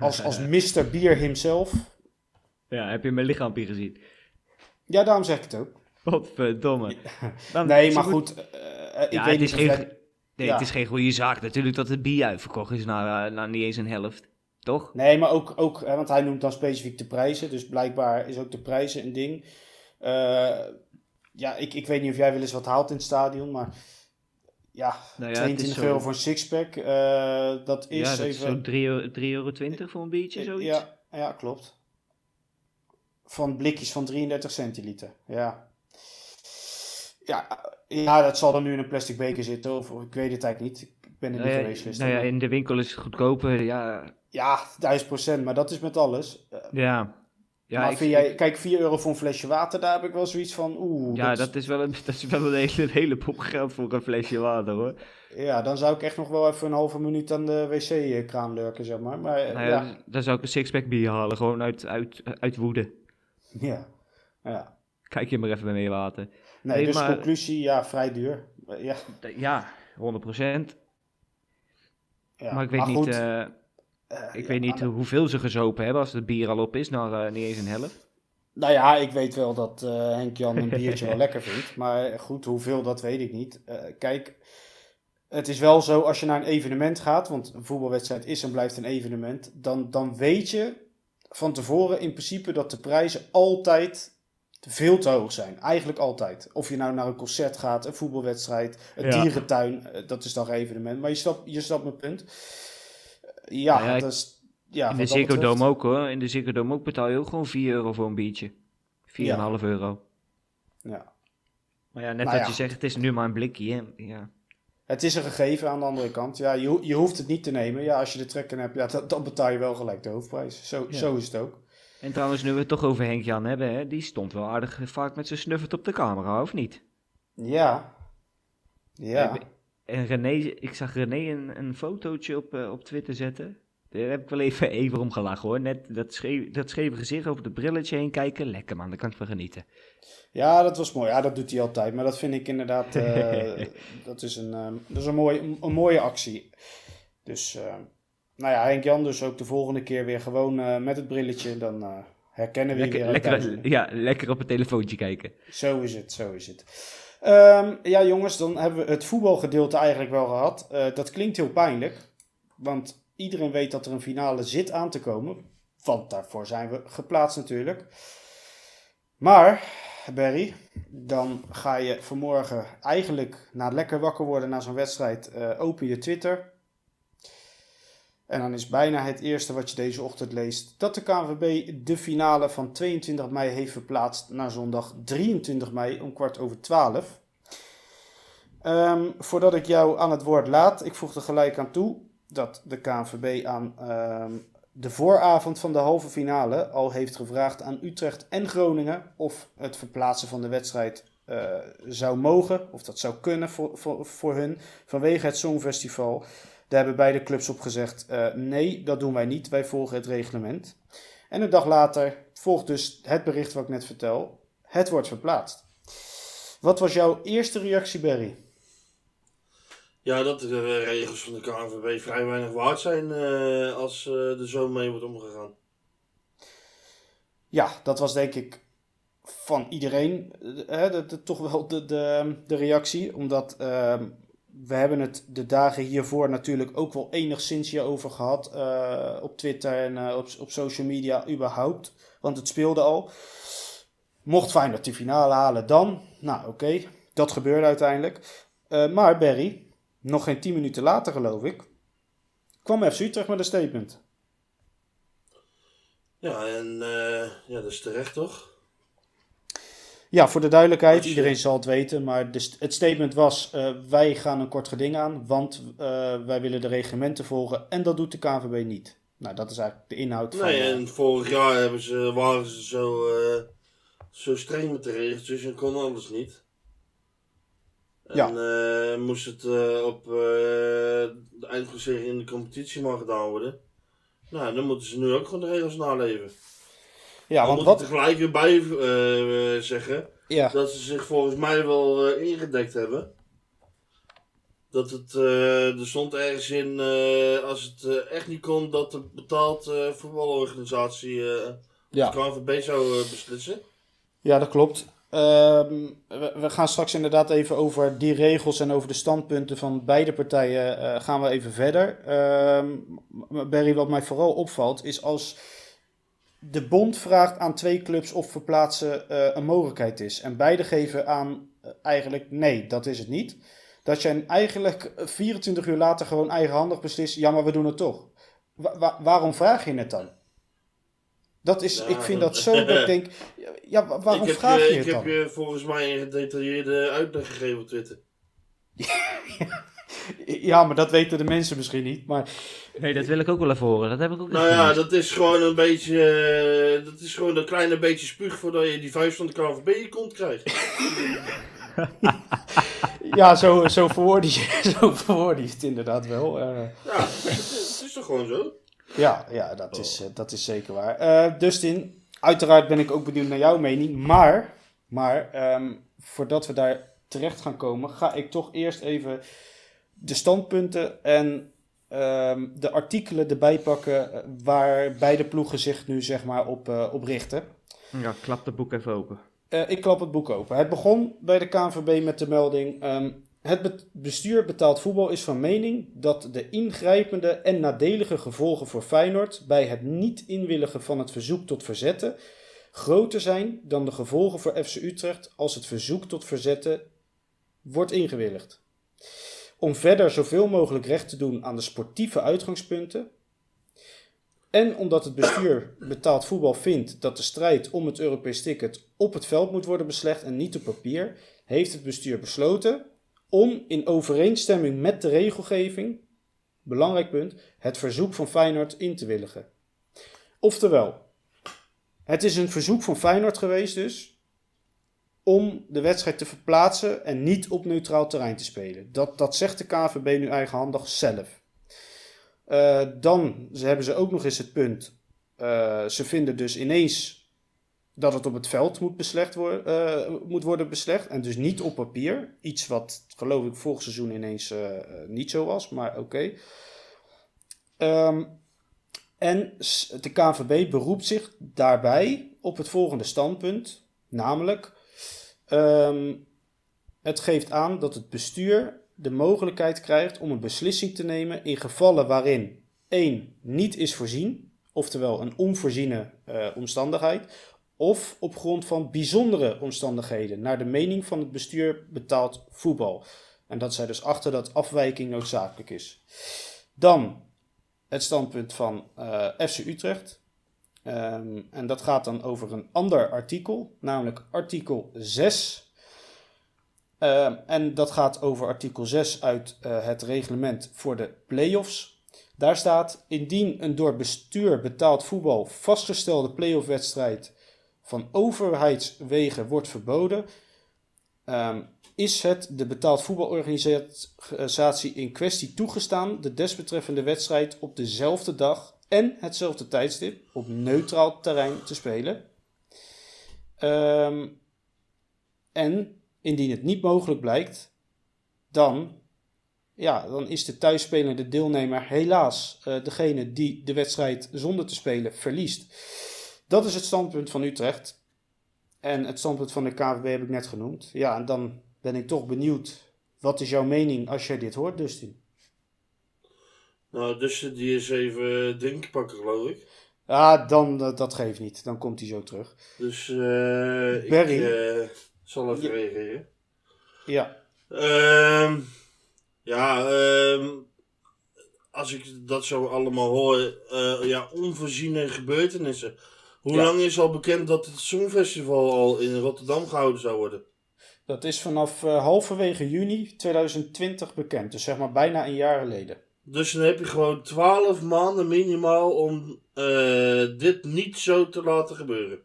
Als, als Mr. Bier himself. Ja, heb je mijn lichaampje gezien? Ja, daarom zeg ik het ook. Godverdomme. Dan- Nee, maar goed. eh, ik Ja, weet het niet is geen, nee, ja. het is geen goede zaak natuurlijk dat het bier uitverkocht is na, na niet eens een helft. Toch? Nee, maar ook, ook hè, want hij noemt dan specifiek de prijzen. Dus blijkbaar is ook de prijzen een ding. Eh, ja, ik, ik weet niet of jij wel eens wat haalt in het stadion, maar ja, Nou ja, het is 22 zo- euro voor een sixpack, eh dat is ja, dat is even... zo'n 3 euro, 3,20 euro voor een biertje, zoiets. Ja, ja, klopt. Van blikjes van 33 centiliter, ja. Ja, ja, dat zal dan nu in een plastic beker zitten, of, of ik weet het eigenlijk niet. Ik ben er niet geweest nou ja, in de winkel is het goedkoper, ja. Ja, 1000 procent, maar dat is met alles. Eh, Ja, ja, maar ik- vind jij, kijk, 4 euro voor een flesje water, daar heb ik wel zoiets van, oeh. ja dat, is wel een, dat is wel een hele, hele pop geld voor een flesje water hoor. Ja, dan zou ik echt nog wel even een halve minuut aan de wc-kraan lurken, zeg maar. Maar eh, Nou ja, ja, Dan zou ik een sixpack bier halen, gewoon uit, uit, uit woede. ja. ja. Kijk je maar even mee laten. Nee, Nee, dus maar- conclusie, ja, vrij duur. Eh, Ja, Ja, 100%. ja. maar ik weet niet, eh, eh, ik ja, weet niet hoeveel ze gezopen hebben als het bier al op is, nou eh, niet eens een helft. Nou ja, ik weet wel dat Henk-Jan een biertje wel lekker vindt. Maar goed, hoeveel, dat weet ik niet. Kijk, het is wel zo als je naar een evenement gaat, want een voetbalwedstrijd is en blijft een evenement, dan, dan weet je van tevoren in principe dat de prijzen altijd veel te hoog zijn. Eigenlijk altijd. Of je nou naar een concert gaat, een voetbalwedstrijd, een Ja. dierentuin, eh, dat is dan geen evenement. Maar je snapt, je snapt mijn punt. Eh, Ja, Nou ja, dat is... Ja, In de Ziggo Dome ook hoor. In de Ziggo Dome ook betaal je ook gewoon 4 euro voor een biertje. 4,5 euro. Ja. Maar ja, net Nou wat ja. je zegt, het is nu maar een blikje. Hè? Ja. Het is een gegeven aan de andere kant. Ja, je, ho- je hoeft het niet te nemen. Ja, als je de trekken hebt, ja, dan, dan betaal je wel gelijk de hoofdprijs. Zo, Ja. zo is het ook. En trouwens, nu we het toch over Henk Jan hebben, hè? die stond wel aardig vaak met zijn snuffert op de camera, of niet? Ja. Ja. En René, ik zag René een, een fotootje op, eh, op Twitter zetten. Daar heb ik wel even, even om gelachen hoor. Net dat, scheef, dat scheve gezicht over het brilletje heen kijken. Lekker man, daar kan ik van genieten. Ja, dat was mooi. Ja, dat doet hij altijd. Maar dat vind ik inderdaad, eh, dat is een, ehm, dat is een, mooie, een, mooie actie. Dus, eh, nou ja, Henk Jan dus ook de volgende keer weer gewoon eh, met het brilletje. Dan eh, herkennen we je weer Lekker, uit lekker, ja, lekker op het telefoontje kijken. Zo is het, zo is het. Ehm, ja, jongens, dan hebben we het voetbalgedeelte eigenlijk wel gehad. Eh, dat klinkt heel pijnlijk, want iedereen weet dat er een finale zit aan te komen. Want daarvoor zijn we geplaatst natuurlijk. Maar, Barry, dan ga je vanmorgen eigenlijk na lekker wakker worden na zo'n wedstrijd, open je Twitter. En dan is bijna het eerste wat je deze ochtend leest dat de KNVB de finale van 22 mei heeft verplaatst naar zondag 23 mei om kwart over 12. Ehm, voordat ik jou aan het woord laat, ik voeg er gelijk aan toe dat de KNVB aan ehm, de vooravond van de halve finale al heeft gevraagd aan Utrecht en Groningen of het verplaatsen van de wedstrijd eh, zou mogen, of dat zou kunnen voor, voor, voor hun, vanwege het Songfestival. Daar hebben beide clubs op gezegd: eh, nee, dat doen wij niet, wij volgen het reglement. En een dag later volgt dus het bericht wat ik net vertel: het wordt verplaatst. Wat was jouw eerste reactie, Barry? Ja, dat de regels van de KNVB vrij weinig waard zijn eh, als eh, er zo mee wordt omgegaan. Ja, dat was denk ik van iedereen eh, hè, de, de- toch wel de, de, de reactie. Omdat ehm, we hebben het de dagen hiervoor natuurlijk ook wel enigszins hierover gehad. eh, op Twitter en eh, op, op social media überhaupt. Want het speelde al. Mocht Feyenoord de finale halen dan? Nou oké, dat gebeurde uiteindelijk. Eh, maar Barry, nog geen 10 minuten later geloof ik, kwam FC Utrecht met een statement. Ja, en ja, dat is terecht toch? Ja, voor de duidelijkheid, je- iedereen zal het weten, maar de het statement was: eh, wij gaan een kort geding aan, want eh, wij willen de reglementen volgen en dat doet de KNVB niet. Nou, dat is eigenlijk de inhoud van. Nee, eh, en vorig jaar hebben ze, waren ze zo, eh, zo streng met de regels, dus en kon alles niet. En Ja. moest het op de eindklassering in de competitie maar gedaan worden. Nou, dan moeten ze nu ook gewoon de regels naleven. Ja, want moet ik wat. tegelijk weer bij eh, zeggen Ja, dat ze zich volgens mij wel eh, ingedekt hebben. Dat het, eh, er stond ergens in, als het echt niet kon, dat de betaald voetbalorganisatie ja. de KNVB zou beslissen. ja, dat klopt. Ehm, we, we gaan straks inderdaad even over die regels en over de standpunten van beide partijen gaan we even verder. Ehm, maar Barry, wat mij vooral opvalt is als de bond vraagt aan twee clubs of verplaatsen eh, een mogelijkheid is. En beide geven aan eh, eigenlijk nee, dat is het niet. Dat je eigenlijk eh, 24 uur later gewoon eigenhandig beslist, ja maar we doen het toch. Wa- wa- waarom vraag je het dan? Dat is, Ja. ik vind dat zo dat ik denk, ja, wa- waarom ik heb, vraag je, je ik het heb dan? je volgens mij een gedetailleerde uitleg gegeven op Twitter. Ja, maar dat weten de mensen misschien niet. Maar Nee, dat wil ik ook wel even horen. Dat heb ik ook Nou ja, gemist. dat is gewoon een beetje, eh, dat is gewoon een kleine beetje spuug voordat je die vijf van de KNVB in je kont krijgt. ja, zo, zo verwoord je, zo verwoord je het inderdaad wel. eh. Ja, het is, het is toch gewoon zo? Ja, ja dat, is, eh, dat is zeker waar. Eh, Dustin, uiteraard ben ik ook benieuwd naar jouw mening. Maar, maar ehm, voordat we daar terecht gaan komen, ga ik toch eerst even de standpunten en ehm, de artikelen erbij pakken eh, waar beide ploegen zich nu zeg maar op, eh, op richten. Ja, klap het boek even open. Eh, ik klap het boek open. Het begon bij de KNVB met de melding. ehm, het be- bestuur betaald voetbal is van mening dat de ingrijpende en nadelige gevolgen voor Feyenoord bij het niet inwilligen van het verzoek tot verzetten groter zijn dan de gevolgen voor FC Utrecht als het verzoek tot verzetten wordt ingewilligd. Om verder zoveel mogelijk recht te doen aan de sportieve uitgangspunten en omdat het bestuur betaald voetbal vindt dat de strijd om het Europees ticket op het veld moet worden beslecht en niet op papier, heeft het bestuur besloten om in overeenstemming met de regelgeving, belangrijk punt, het verzoek van Feyenoord in te willigen. Oftewel, het is een verzoek van Feyenoord geweest dus, om de wedstrijd te verplaatsen en niet op neutraal terrein te spelen. Dat, dat zegt de KVB nu eigenhandig zelf. Uh, dan ze hebben ze ook nog eens het punt. Uh, ze vinden dus ineens dat het op het veld moet, beslecht worden, uh, moet worden beslecht. En dus niet op papier. Iets wat geloof ik vorig seizoen ineens niet zo was. Maar oké. Um, en de KVB beroept zich daarbij op het volgende standpunt. Namelijk, um, het geeft aan dat het bestuur de mogelijkheid krijgt om een beslissing te nemen in gevallen waarin 1. niet is voorzien, oftewel een onvoorziene uh, omstandigheid, of op grond van bijzondere omstandigheden, naar de mening van het bestuur betaald voetbal. En dat zij dus achter dat afwijking noodzakelijk is. Dan het standpunt van uh, eh, FC Utrecht. Um, en dat gaat dan over een ander artikel, namelijk artikel 6 Uh, en dat gaat over artikel 6 uit uh, het reglement voor de play-offs. Daar staat: indien een door bestuur betaald voetbal vastgestelde play-off wedstrijd van overheidswegen wordt verboden, um, is het de betaald voetbalorganisatie in kwestie toegestaan de desbetreffende wedstrijd op dezelfde dag en hetzelfde tijdstip op neutraal terrein te spelen. Um, en Indien het niet mogelijk blijkt, dan, ja, dan is de thuisspelende deelnemer helaas uh, degene die de wedstrijd zonder te spelen verliest. Dat is het standpunt van Utrecht. En het standpunt van de KVB heb ik net genoemd. Ja, en dan ben ik toch benieuwd. Wat is jouw mening als jij dit hoort, Dustin? Nou, Dustin die is even drink pakken, geloof ik. Ja, dan, dat, dat geeft niet. Dan komt hij zo terug. Dus uh, Barry, ik, zal even ja. reageren. Ja. Um, ja, um, als ik dat zo allemaal hoor, uh, ja, onvoorziene gebeurtenissen. Hoe ja. lang is al bekend dat het Songfestival al in Rotterdam gehouden zou worden? Dat is vanaf uh, halverwege juni 2020 bekend, dus zeg maar bijna een jaar geleden. Dus dan heb je gewoon 12 maanden minimaal om uh, dit niet zo te laten gebeuren.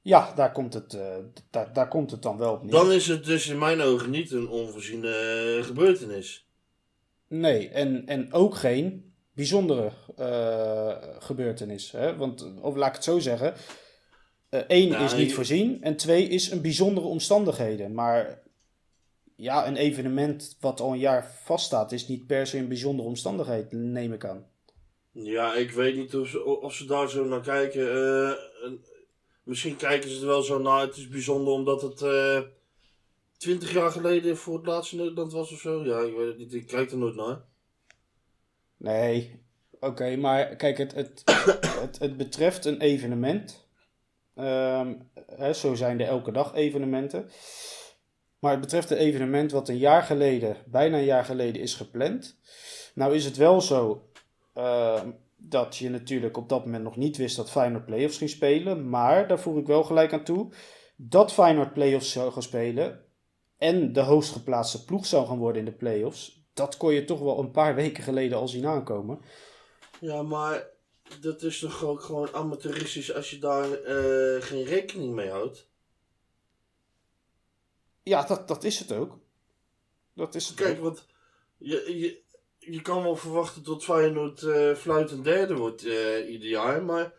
Ja, daar komt, het, uh, daar, daar komt het dan wel op neer. Dan is het dus in mijn ogen niet een onvoorziene uh, gebeurtenis. Nee, en, en ook geen bijzondere gebeurtenis. Hè? Want, of laat ik het zo zeggen. één nou, is niet voorzien en twee is een bijzondere omstandigheden. Maar ja, een evenement wat al een jaar vaststaat is niet per se een bijzondere omstandigheid, neem ik aan. Ja, ik weet niet of ze, of ze daar zo naar kijken. Misschien kijken ze er wel zo naar. Het is bijzonder omdat het uh, eh, 20 jaar geleden voor het laatst in Nederland was of zo. Ja, ik weet het niet. Ik kijk er nooit naar. Nee, oké. maar kijk, het, het, het, het, betreft een evenement. Um, hè, zo zijn er elke dag evenementen. Maar het betreft een evenement wat een jaar geleden, bijna een jaar geleden, is gepland. Nou is het wel zo. Uh, dat je natuurlijk op dat moment nog niet wist dat Feyenoord play-offs ging spelen. Maar daar voeg ik wel gelijk aan toe. Dat Feyenoord play-offs zou gaan spelen. En de hoogstgeplaatste ploeg zou gaan worden in de play-offs. Dat kon je toch wel een paar weken geleden al zien aankomen. Ja, maar dat is toch ook gewoon amateuristisch als je daar uh, geen rekening mee houdt? Ja, dat, dat is het ook. Dat is het Kijk, want je, je, je kan wel verwachten dat Feyenoord uh, fluitend derde wordt uh, ieder jaar. Maar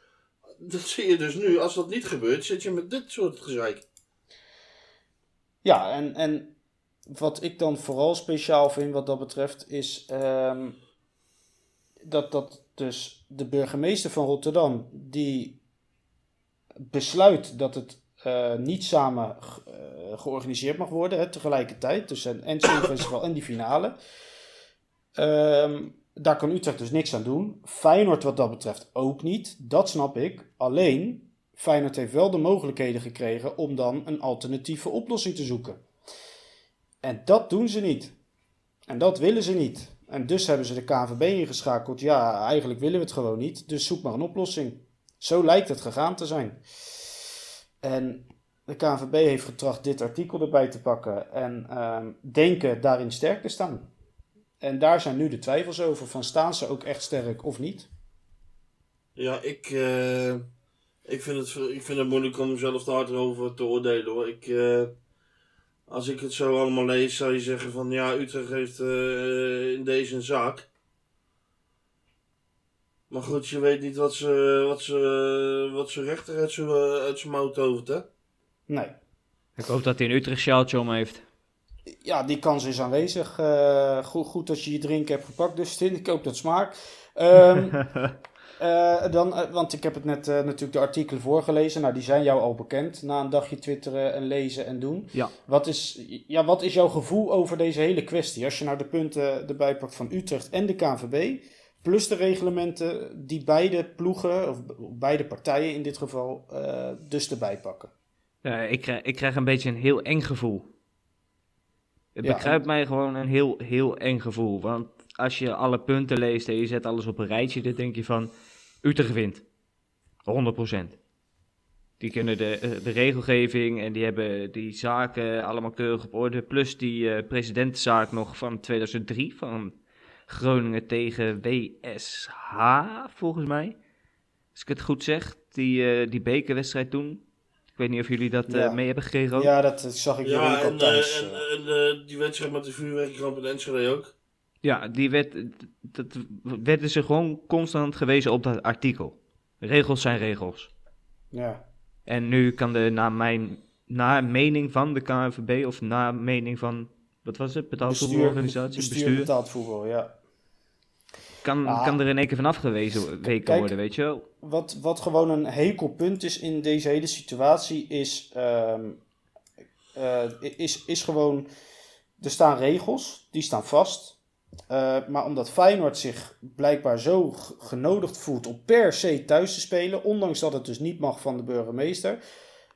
dat zie je dus nu. Als dat niet gebeurt, zit je met dit soort gezeik. Ja, en, en wat ik dan vooral speciaal vind wat dat betreft is um, dat, dat dus de burgemeester van Rotterdam die besluit dat het uh, niet samen georganiseerd mag worden hè, tegelijkertijd. Dus een en Festival en die finale. Um, daar kan Utrecht dus niks aan doen. Feyenoord wat dat betreft ook niet. Dat snap ik. Alleen, Feyenoord heeft wel de mogelijkheden gekregen om dan een alternatieve oplossing te zoeken. En dat doen ze niet. En dat willen ze niet. En dus hebben ze de KVB ingeschakeld. Ja, eigenlijk willen we het gewoon niet. Dus zoek maar een oplossing. Zo lijkt het gegaan te zijn. En de KVB heeft getracht dit artikel erbij te pakken en uh, denken daarin sterk te staan. En daar zijn nu de twijfels over. Van staan ze ook echt sterk of niet? Ja, ik, uh, Ik vind het, ik vind het moeilijk om mezelf daar hard over te oordelen hoor. Ik, eh, als ik het zo allemaal lees, zou je zeggen van ja, Utrecht heeft eh, in deze zaak. Maar goed, je weet niet wat ze, wat ze, wat ze rechter uit zijn, uit zijn mouw tovert, hè? Nee. Ik hoop dat hij een Utrecht sjaaltje om heeft. Ja, die kans is aanwezig. Eh, goed, goed dat je je drink hebt gepakt, Dustin. Ik hoop dat smaakt. Ehm, eh, dan, eh, want ik heb het net eh, natuurlijk de artikelen voorgelezen. Nou, die zijn jou al bekend na een dagje twitteren en lezen en doen. Ja. Wat is, ja, wat is jouw gevoel over deze hele kwestie? Als je nou de punten erbij pakt van Utrecht en de KNVB... plus de reglementen die beide ploegen, of beide partijen in dit geval, eh, dus erbij pakken. Ik, krijg, ik krijg een beetje een heel eng gevoel. Het Ja, begrijpt mij gewoon een heel, heel eng gevoel. Want als je alle punten leest en je zet alles op een rijtje, dan denk je van Utrecht wint. 100%. Die kunnen de, eh, de regelgeving en die hebben die zaken allemaal keurig op orde. Plus die eh presidentenzaak nog van 2003 van Groningen tegen WSH, volgens mij. Als ik het goed zeg, die, eh, die bekerwedstrijd toen. Ik weet niet of jullie dat eh, mee hebben gekregen ook. Ja, dat zag ik Ja, en, al thuis. eh, en, eh. en eh, die wedstrijd met de vuurwerkramp in Enschede ook. Ja, die werd, dat werden ze gewoon constant gewezen op dat artikel. Regels zijn regels. ja. En nu kan de, naar mijn, naar mening van de KNVB, of naar mening van, wat was het, betaalvoetbalorganisatie, bestuur, bestuur, betaald voetbal, ja. kan, Ah. kan er in één keer van afgewezen Kijk. worden, weet je wel. Wat, wat gewoon een hekelpunt is in deze hele situatie, is, ehm, eh, is, is gewoon. Er staan regels, die staan vast. Eh, maar omdat Feyenoord zich blijkbaar zo genodigd voelt om per se thuis te spelen, ondanks dat het dus niet mag van de burgemeester,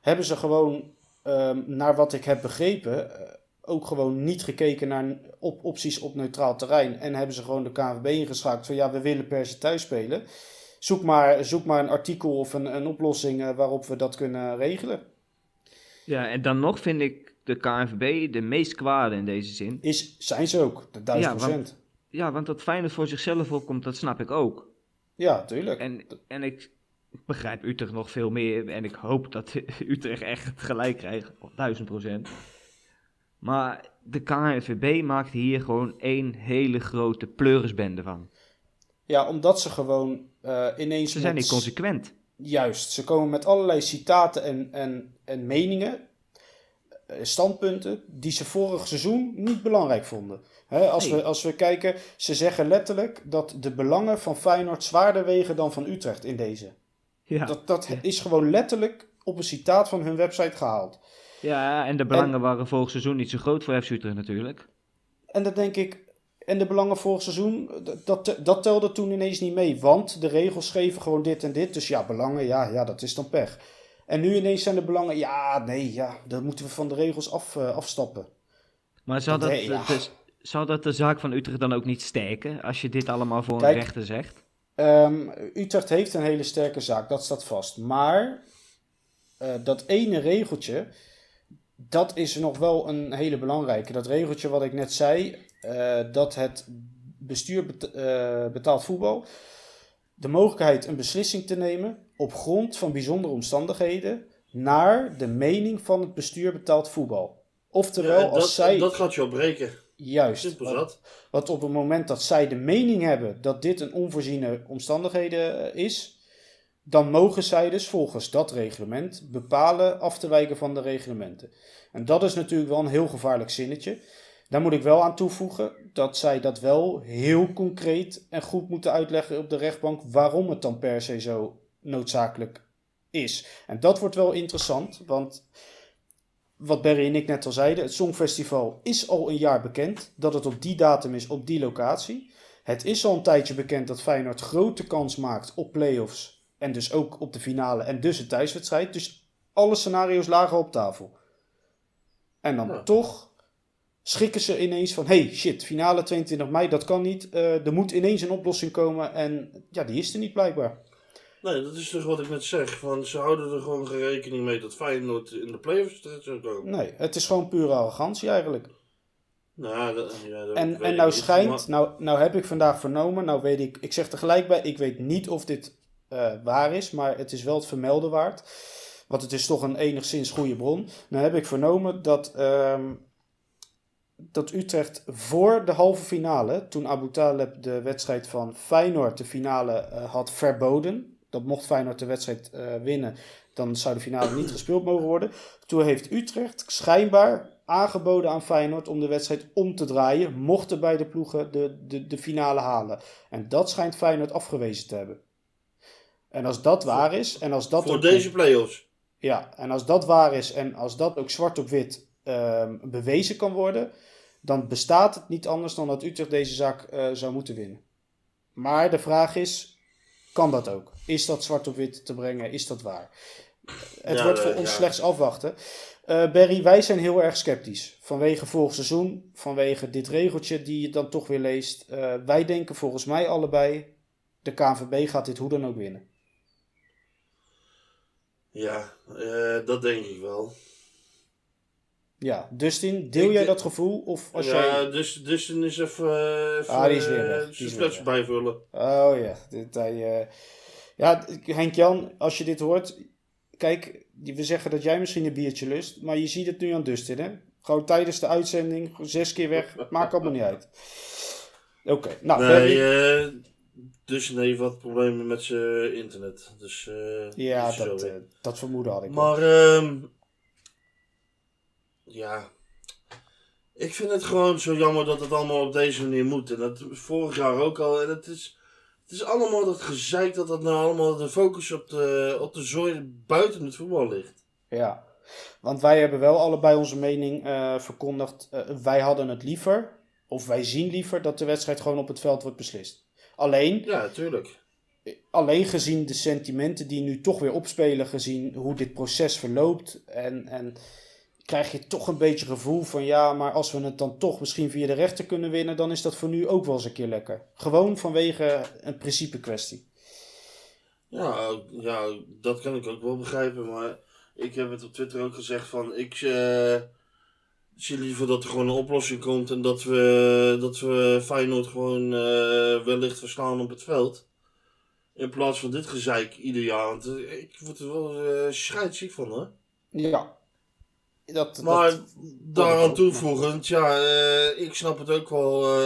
hebben ze gewoon, ehm, naar wat ik heb begrepen, eh, ook gewoon niet gekeken naar op opties op neutraal terrein. En hebben ze gewoon de KNVB ingeschakeld van ja, we willen per se thuis spelen. Zoek maar, zoek maar een artikel of een, een oplossing eh, waarop we dat kunnen regelen. Ja, en dan nog vind ik de KNVB de meest kwade in deze zin. Is, zijn ze ook, de duizend Ja, want- procent. Ja, want dat Feyenoord voor zichzelf opkomt, dat snap ik ook. Ja, tuurlijk. En, en ik begrijp Utrecht nog veel meer. En ik hoop dat Utrecht echt gelijk krijgt. Op duizend procent. Maar de KNVB maakt hier gewoon één hele grote pleurisbende van. Ja, omdat ze gewoon eh, ineens... Ze zijn met- niet consequent. Juist, ze komen met allerlei citaten en, en, en meningen, eh, standpunten, die ze vorig seizoen niet belangrijk vonden. Als, Nee. we, als we kijken, ze zeggen letterlijk dat de belangen van Feyenoord zwaarder wegen dan van Utrecht in deze. Ja, Dat, dat Ja. is gewoon letterlijk op een citaat van hun website gehaald. Ja en de belangen waren vorig seizoen niet zo groot voor FC Utrecht natuurlijk. En dan denk ik, en de belangen vorig seizoen, dat- dat, dat telde toen ineens niet mee. Want de regels geven gewoon dit en dit. Dus ja, belangen, ja, ja, dat is dan pech. En nu ineens zijn de belangen, ja, nee, ja, dan moeten we van de regels af, eh, afstappen. Maar zou dat, Nee, ja. de, zou dat de zaak van Utrecht dan ook niet sterken? Als je dit allemaal voor Kijk, een rechter zegt? Ehm, Utrecht heeft een hele sterke zaak, dat staat vast. Maar eh, dat ene regeltje, dat is nog wel een hele belangrijke. Dat regeltje wat ik net zei, eh, dat het bestuur bet- eh, betaald voetbal de mogelijkheid een beslissing te nemen op grond van bijzondere omstandigheden naar de mening van het bestuur betaald voetbal. Oftewel, Ja, en als dat, zij... dat gaat je al breken. Juist. Simpel want- zat. want op het moment dat zij de mening hebben dat dit een onvoorziene omstandigheden eh, is, dan mogen zij dus volgens dat reglement bepalen af te wijken van de reglementen. En dat is natuurlijk wel een heel gevaarlijk zinnetje. Daar moet ik wel aan toevoegen dat zij dat wel heel concreet en goed moeten uitleggen op de rechtbank waarom het dan per se zo noodzakelijk is. En dat wordt wel interessant, want wat Barry en ik net al zeiden, het Songfestival is al een jaar bekend dat het op die datum is, op die locatie. Het is al een tijdje bekend dat Feyenoord grote kans maakt op play-offs en dus ook op de finale en dus een thuiswedstrijd. Dus alle scenario's lagen op tafel. En dan Ja. toch schrikken ze ineens van, hey shit, finale 22 mei, dat kan niet. Eh, er moet ineens een oplossing komen en ja, die is er niet blijkbaar. Nee, dat is toch wat ik net zeg. Van, ze houden er gewoon geen rekening mee dat Feyenoord in de play-offs terecht zou komen. Nee, het is gewoon pure arrogantie eigenlijk. Nou, dat, ja, dat En, en nou schijnt, nou, nou heb ik vandaag vernomen, nou weet ik, ik zeg er gelijk bij, ik weet niet of dit eh, waar is, maar het is wel het vermelden waard. Want het is toch een enigszins goede bron. Nou heb ik vernomen dat, ehm, dat Utrecht voor de halve finale, toen Abu Taleb de wedstrijd van Feyenoord, de finale, eh, had verboden. Dat mocht Feyenoord de wedstrijd eh, winnen, dan zou de finale niet gespeeld mogen worden. Toen heeft Utrecht schijnbaar aangeboden aan Feyenoord om de wedstrijd om te draaien, mochten beide ploegen de, de, de finale halen. En dat schijnt Feyenoord afgewezen te hebben. En als dat waar is, en als dat Voor ook- deze play-offs. ja, en als dat waar is en als dat ook zwart op wit ehm, bewezen kan worden, dan bestaat het niet anders dan dat Utrecht deze zaak eh, zou moeten winnen. Maar de vraag is, kan dat ook? Is dat zwart op wit te brengen? Is dat waar? Het Ja, wordt eh, voor ons ja. slechts afwachten. Eh Barry, wij zijn heel erg sceptisch. Vanwege volgend seizoen, vanwege dit regeltje die je dan toch weer leest. Eh, wij denken volgens mij allebei, de KNVB gaat dit hoe dan ook winnen. Ja, eh, dat denk ik wel. Ja, Dustin, deel Ik jij de- dat gevoel? Of als ja, jij... dus, dus dan is even, eh, even Ah, die is weer eh, zijn bijvullen. Oh ja, dit, hij, eh, ja, Henk-Jan, als je dit hoort, kijk, die- we zeggen dat jij misschien een biertje lust, maar je ziet het nu aan Dustin, hè? Gewoon tijdens de uitzending, zes keer weg, maakt allemaal niet uit. Oké, nou. Nee, eh dus heeft wat problemen met zijn internet. Dus, eh, ja, dat, eh, dat vermoeden had ik. Maar, ehm ja. Ik vind het gewoon zo jammer dat het allemaal op deze manier moet. En dat vorig jaar ook al. En het is, het is allemaal dat gezeik dat dat nou allemaal de focus op de, op de zooi buiten het voetbal ligt. Ja, want wij hebben wel allebei onze mening eh, verkondigd. Wij hadden het liever, of wij zien liever, dat de wedstrijd gewoon op het veld wordt beslist. Alleen, Ja, tuurlijk. alleen gezien de sentimenten die nu toch weer opspelen, gezien hoe dit proces verloopt. En, en krijg je toch een beetje gevoel van ja, maar als we het dan toch misschien via de rechter kunnen winnen, dan is dat voor nu ook wel eens een keer lekker. Gewoon vanwege een principe kwestie. Ja, ja, dat kan ik ook wel begrijpen. Maar ik heb het op Twitter ook gezegd van ik eh, zie liever dat er gewoon een oplossing komt en dat we, dat we Feyenoord gewoon eh, wellicht verslaan op het veld. In plaats van dit gezeik ieder jaar. Want eh, ik word er wel scheidsziek van hoor. Ja. Dat, Maar dat, daaraan toevoegend, ja, ik snap het ook wel.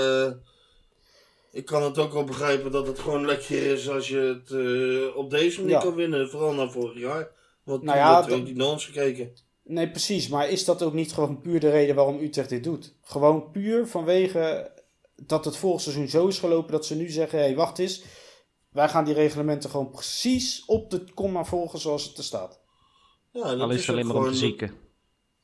ik kan het ook wel begrijpen dat het gewoon lekker is als je het op deze manier Ja. kan winnen. Vooral na vorig jaar. Want Nou toen werd er ook ons gekeken. Nee, precies. Maar is dat ook niet gewoon puur de reden waarom Utrecht dit doet? Gewoon puur vanwege dat het vorig seizoen zo is gelopen dat ze nu zeggen: hé, hey, wacht eens. Wij gaan die reglementen gewoon precies op de komma volgen zoals het er staat. Ja, dat Al is alleen ook maar om te gewoon- zieken.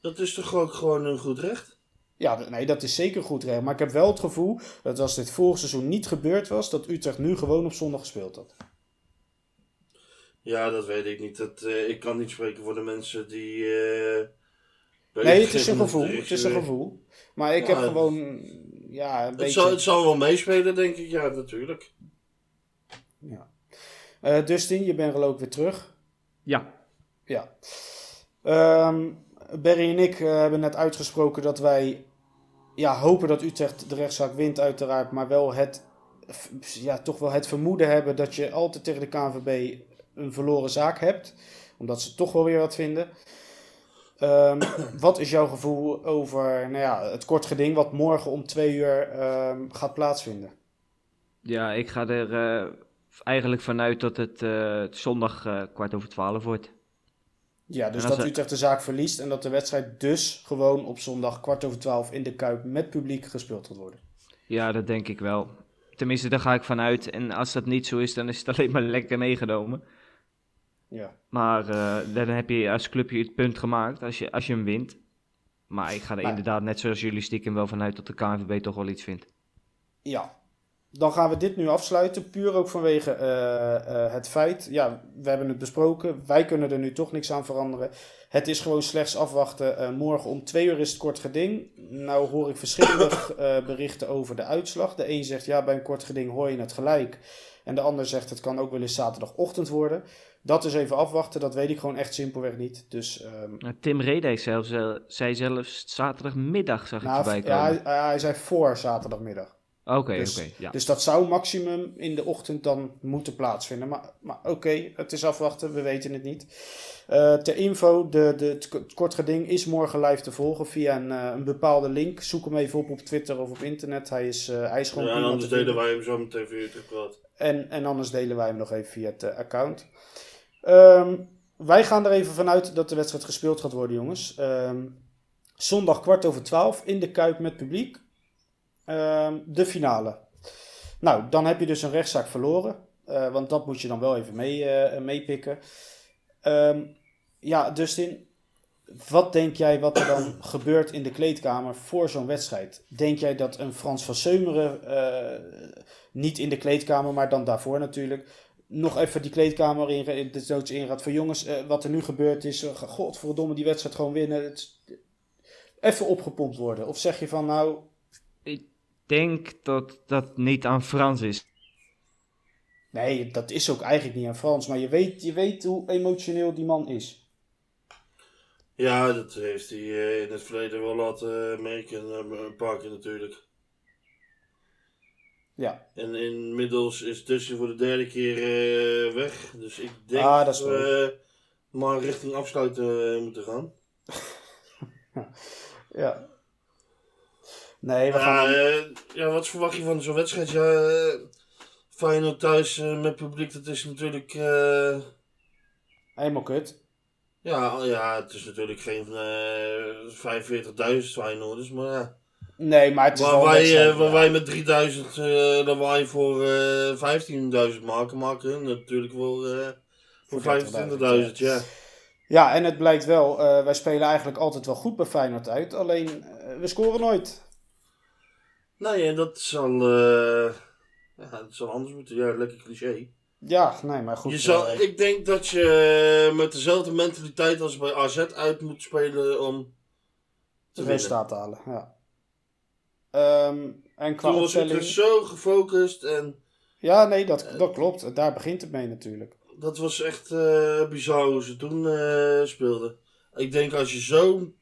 Dat is toch ook gewoon een goed recht? Ja, nee, dat is zeker goed recht. Maar ik heb wel het gevoel dat als dit vorig seizoen niet gebeurd was, dat Utrecht nu gewoon op zondag gespeeld had. Ja, dat weet ik niet. Dat, eh, ik kan niet spreken voor de mensen die. eh, Nee, het is een gevoel. Het is een gevoel. Maar ik Ja, heb gewoon, ja, een Het beetje... zal, het zal wel meespelen, denk ik. Ja, natuurlijk. Ja. Eh, Dustin, je bent geloof ik weer terug. Ja, Ja. Ehm Barry en ik hebben net uitgesproken dat wij ja, hopen dat Utrecht de rechtszaak wint, uiteraard. Maar wel het, ja, toch wel het vermoeden hebben dat je altijd tegen de KNVB een verloren zaak hebt. Omdat ze toch wel weer wat vinden. Ehm, wat is jouw gevoel over nou ja, het kort geding wat morgen om twee uur ehm, gaat plaatsvinden? ja ik ga er eh, eigenlijk vanuit dat het eh, zondag eh, kwart over twaalf wordt. Ja, dus dat er- Utrecht de zaak verliest en dat de wedstrijd dus gewoon op zondag kwart over twaalf in de Kuip met publiek gespeeld gaat worden. Ja, dat denk ik wel. Tenminste, daar ga ik vanuit. En als dat niet zo is, dan is het alleen maar lekker meegenomen. Ja. Maar eh, dan heb je als clubje het punt gemaakt als je, als je hem wint. Maar ik ga er Maar- inderdaad, net zoals jullie stiekem, wel vanuit dat de KNVB toch wel iets vindt. Ja. Dan gaan we dit nu afsluiten, puur ook vanwege eh, eh, het feit, ja, we hebben het besproken, wij kunnen er nu toch niks aan veranderen. Het is gewoon slechts afwachten. Morgen om twee uur is het kort geding. Nou hoor ik verschillende berichten over de uitslag. De een zegt, ja, bij een kort geding hoor je het gelijk. En de ander zegt, het kan ook wel eens zaterdagochtend worden. Dat is even afwachten, dat weet ik gewoon echt simpelweg niet. Dus ehm, Nou, Tim Redijk zelfs, eh, zei zelfs zaterdagmiddag, zag ik nou, voorbij ja, komen. hij, hij zei voor zaterdagmiddag. Oké, Dus- oké. ja. Dus dat zou maximum in de ochtend dan moeten plaatsvinden. Maar, maar oké, het is afwachten, we weten het niet. Eh, ter info, de, de, het kort geding is morgen live te volgen via een, eh, een bepaalde link. Zoek hem even op op Twitter of op internet. Hij is, eh, hij is gewoon Ja, anders deden wij hem zo meteen via Praat. En, en anders delen wij hem nog even via het eh, account. Ehm, wij gaan er even vanuit dat de wedstrijd gespeeld gaat worden, jongens. Ehm, zondag kwart over twaalf in de Kuip met publiek. Ehm, de finale. Nou, dan heb je dus een rechtszaak verloren. Eh, want dat moet je dan wel even eh, meepikken. Ja, Dustin. Wat denk jij wat er dan gebeurt in de kleedkamer voor zo'n wedstrijd? Denk jij dat een Frans van Seumeren, eh, niet in de kleedkamer, maar dan daarvoor natuurlijk, nog even die kleedkamer in, in de noods ingaat van jongens, eh, wat er nu gebeurd is, uh, godverdomme die wedstrijd gewoon winnen. Het, even opgepompt worden. Of zeg je van nou, Ik denk dat dat niet aan Frans is. nee, dat is ook eigenlijk niet aan Frans, maar je weet, je weet hoe emotioneel die man is. Ja, dat heeft hij eh, in het verleden wel laten merken. eh, Een paar keer natuurlijk. Ja, En inmiddels is Dustin voor de derde keer eh, weg. Dus ik denk Ah, dat we maar richting afsluiten moeten gaan. ja. Nee, we Ja, gaan... ja, wat verwacht je van zo'n wedstrijd? Ja, Feyenoord thuis met publiek, dat is natuurlijk... Helemaal kut. Ja, ja, het is natuurlijk geen eh 45.000 Feyenoorders, maar ja. Nee, maar het is Waar wel wij, wedstrijd, eh, waar ja. wij met 3000 eh dan wij voor eh 15.000 maken, maken natuurlijk voor, eh voor Voor 25.000, ja. Ja, en het blijkt wel, wij spelen eigenlijk altijd wel goed bij Feyenoord uit. Alleen, we scoren nooit. Nee, en dat zal, ja, dat zal anders moeten. Ja, lekker cliché. Ja, nee, maar goed. je zal, eh, ik denk dat je met dezelfde mentaliteit als bij AZ uit moet spelen om te resultaat te halen, ja. Ehm, en qua Toen was opstelling... Utrecht zo gefocust en Ja, nee, dat, dat klopt. Daar begint het mee natuurlijk. dat was echt eh, bizar hoe ze toen eh, speelden. Ik denk als je zo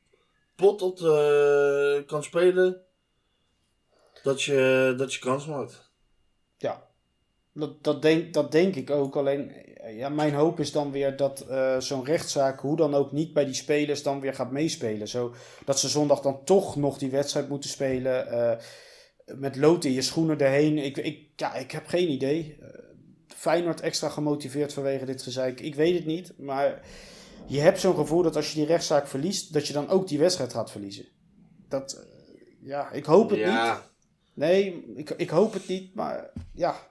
pottelt eh kan spelen, dat je, dat je kans maakt. Ja, dat, dat, denk, dat denk ik ook. Alleen, ja, mijn hoop is dan weer dat eh, zo'n rechtszaak, hoe dan ook, niet bij die spelers dan weer gaat meespelen. Zo, dat ze zondag dan toch nog die wedstrijd moeten spelen. eh, met lood in je schoenen erheen. Ik, ik, ja, ik heb geen idee. Eh, Feyenoord extra gemotiveerd vanwege dit gezeik. Ik weet het niet. Maar je hebt zo'n gevoel dat als je die rechtszaak verliest, dat je dan ook die wedstrijd gaat verliezen. Dat, ja, ik hoop het niet. Ja, Nee, ik, ik hoop het niet, maar ja.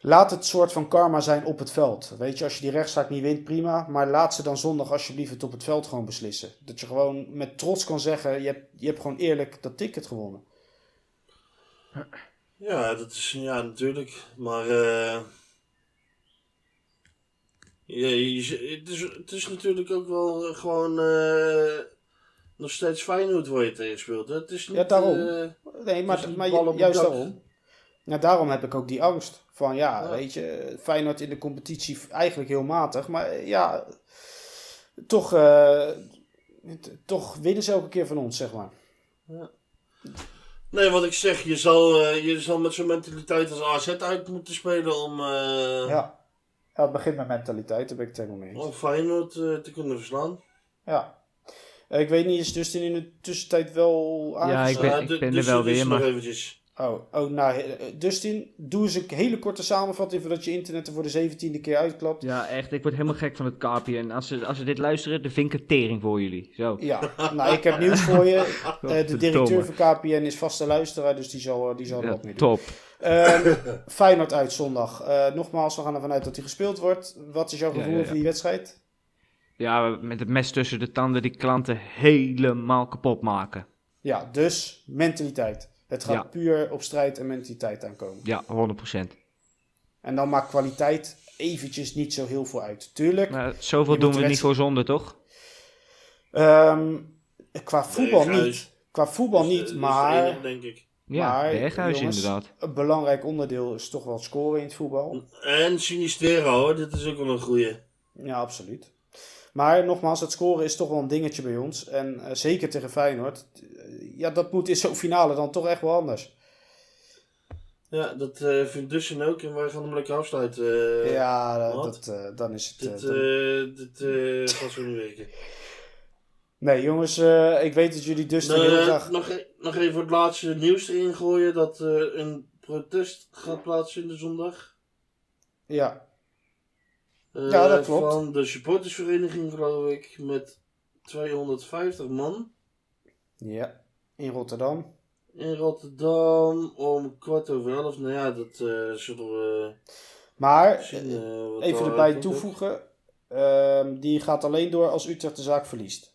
Laat het soort van karma zijn op het veld. Weet je, als je die rechtszaak niet wint, prima. Maar laat ze dan zondag alsjeblieft het op het veld gewoon beslissen. Dat je gewoon met trots kan zeggen, je hebt, je hebt gewoon eerlijk dat ticket gewonnen. ja, dat is ja, natuurlijk. Maar eh je- het, is, het is natuurlijk ook wel eh, gewoon eh, nog steeds Feyenoord waar je tegen speelt. Het is niet, Ja, daarom. Nee, maar, maar juist daarom. Ja, daarom heb ik ook die angst. Van ja, Ja. weet je, Feyenoord in de competitie eigenlijk heel matig. Maar eh, ja, toch, eh, toch winnen ze elke keer van ons, zeg maar. Nee, wat ik zeg, je zal, eh, je zal met zo'n mentaliteit als AZ uit moeten spelen om, eh, Ja. ja, het begint met mentaliteit, daar ben ik het helemaal mee eens. om Feyenoord eh, te kunnen verslaan. Ja. Ik weet niet, is Dustin in de tussentijd wel Ja, aangesloten? ik ben- Ja, ik ben er dus wel is weer, nog maar- eventjes. Oh, oh, nou, eh, Dustin, doe eens een hele korte samenvatting voordat je internet er voor de zeventiende keer uitklapt. Ja, echt. Ik word helemaal gek van het KPN. Als ze, als ze dit luisteren, de vind ik een tering voor jullie. Zo. Ja, nou, ik heb nieuws voor je. Eh, de directeur van KPN is vaste luisteraar, dus die zal, eh, die zal Ja, wat mee doen. top. Ehm, Feyenoord uit zondag. Nogmaals, we gaan ervan uit dat hij gespeeld wordt. Wat is jouw gevoel ja, ja. over die wedstrijd? Ja, met het mes tussen de tanden die klanten helemaal kapot maken. Ja, dus mentaliteit. Het gaat Ja. puur op strijd en mentaliteit aankomen. Ja, 100%. En dan maakt kwaliteit eventjes niet zo heel veel uit. Tuurlijk, Maar zoveel doen we niet voor zonde, toch? Ehm, qua voetbal Berghuis. niet. Qua voetbal Dus, eh, niet, dus maar enige, denk ik. Ja, Maar, Berghuis jongens, inderdaad. een belangrijk onderdeel is toch wel het scoren in het voetbal. En Sinistero, hoor. dit is ook wel een goeie. Ja, absoluut. Maar nogmaals, het scoren is toch wel een dingetje bij ons. En eh, zeker tegen Feyenoord. Eh, ja, dat moet in zo'n finale dan toch echt wel anders. Ja, dat eh vindt Dustin ook en wij gaan hem lekker afsluiten. eh. ja, wat? dat, eh, dan is het... Dit, eh, dan- eh, dit eh, gaat zo niet werken. Nee, jongens, eh, ik weet dat jullie dus Nou, heel eh, graag... nog, e- nog even het laatste nieuws erin gooien dat eh, een protest gaat plaatsvinden zondag. Ja, Eh, Ja, dat klopt. Van de supportersvereniging geloof ik met 250 man ja, in Rotterdam. in Rotterdam om kwart over elf. Nou ja, dat eh, zullen we Maar, zien. eh, eh, even erbij toevoegen, ehm, die gaat alleen door als Utrecht de zaak verliest.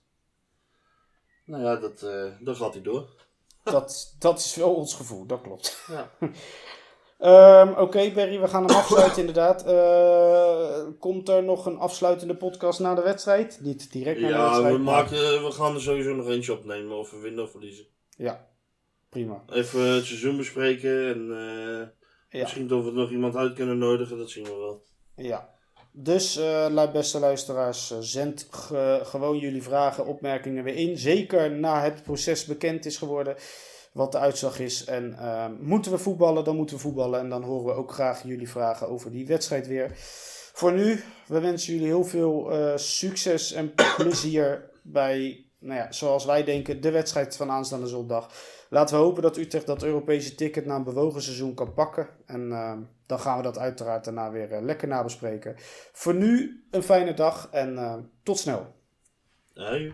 Nou ja, dat, dan gaat hij door. Dat, dat is wel ons gevoel, dat klopt. Ja. Ehm, Oké, Berry, we gaan hem afsluiten inderdaad. Eh, komt er nog een afsluitende podcast na de wedstrijd? Niet direct na de Ja, wedstrijd. we, maar- maken, we gaan er sowieso nog eentje opnemen of we winnen of verliezen. Ja, prima. Even het seizoen bespreken en eh, Ja. misschien dat we nog iemand uit kunnen nodigen, dat zien we wel. Ja. Dus, eh, beste luisteraars, zend ge- gewoon jullie vragen, opmerkingen weer in. Zeker na het proces bekend is geworden wat de uitslag is. En eh, moeten we voetballen, dan moeten we voetballen. En dan horen we ook graag jullie vragen over die wedstrijd weer. Voor nu, we wensen jullie heel veel eh, succes en plezier bij, nou ja, zoals wij denken, de wedstrijd van aanstaande zondag. Laten we hopen dat Utrecht dat Europese ticket na een bewogen seizoen kan pakken. En eh, dan gaan we dat uiteraard daarna weer eh, lekker nabespreken. Voor nu een fijne dag en eh, tot snel. Joh.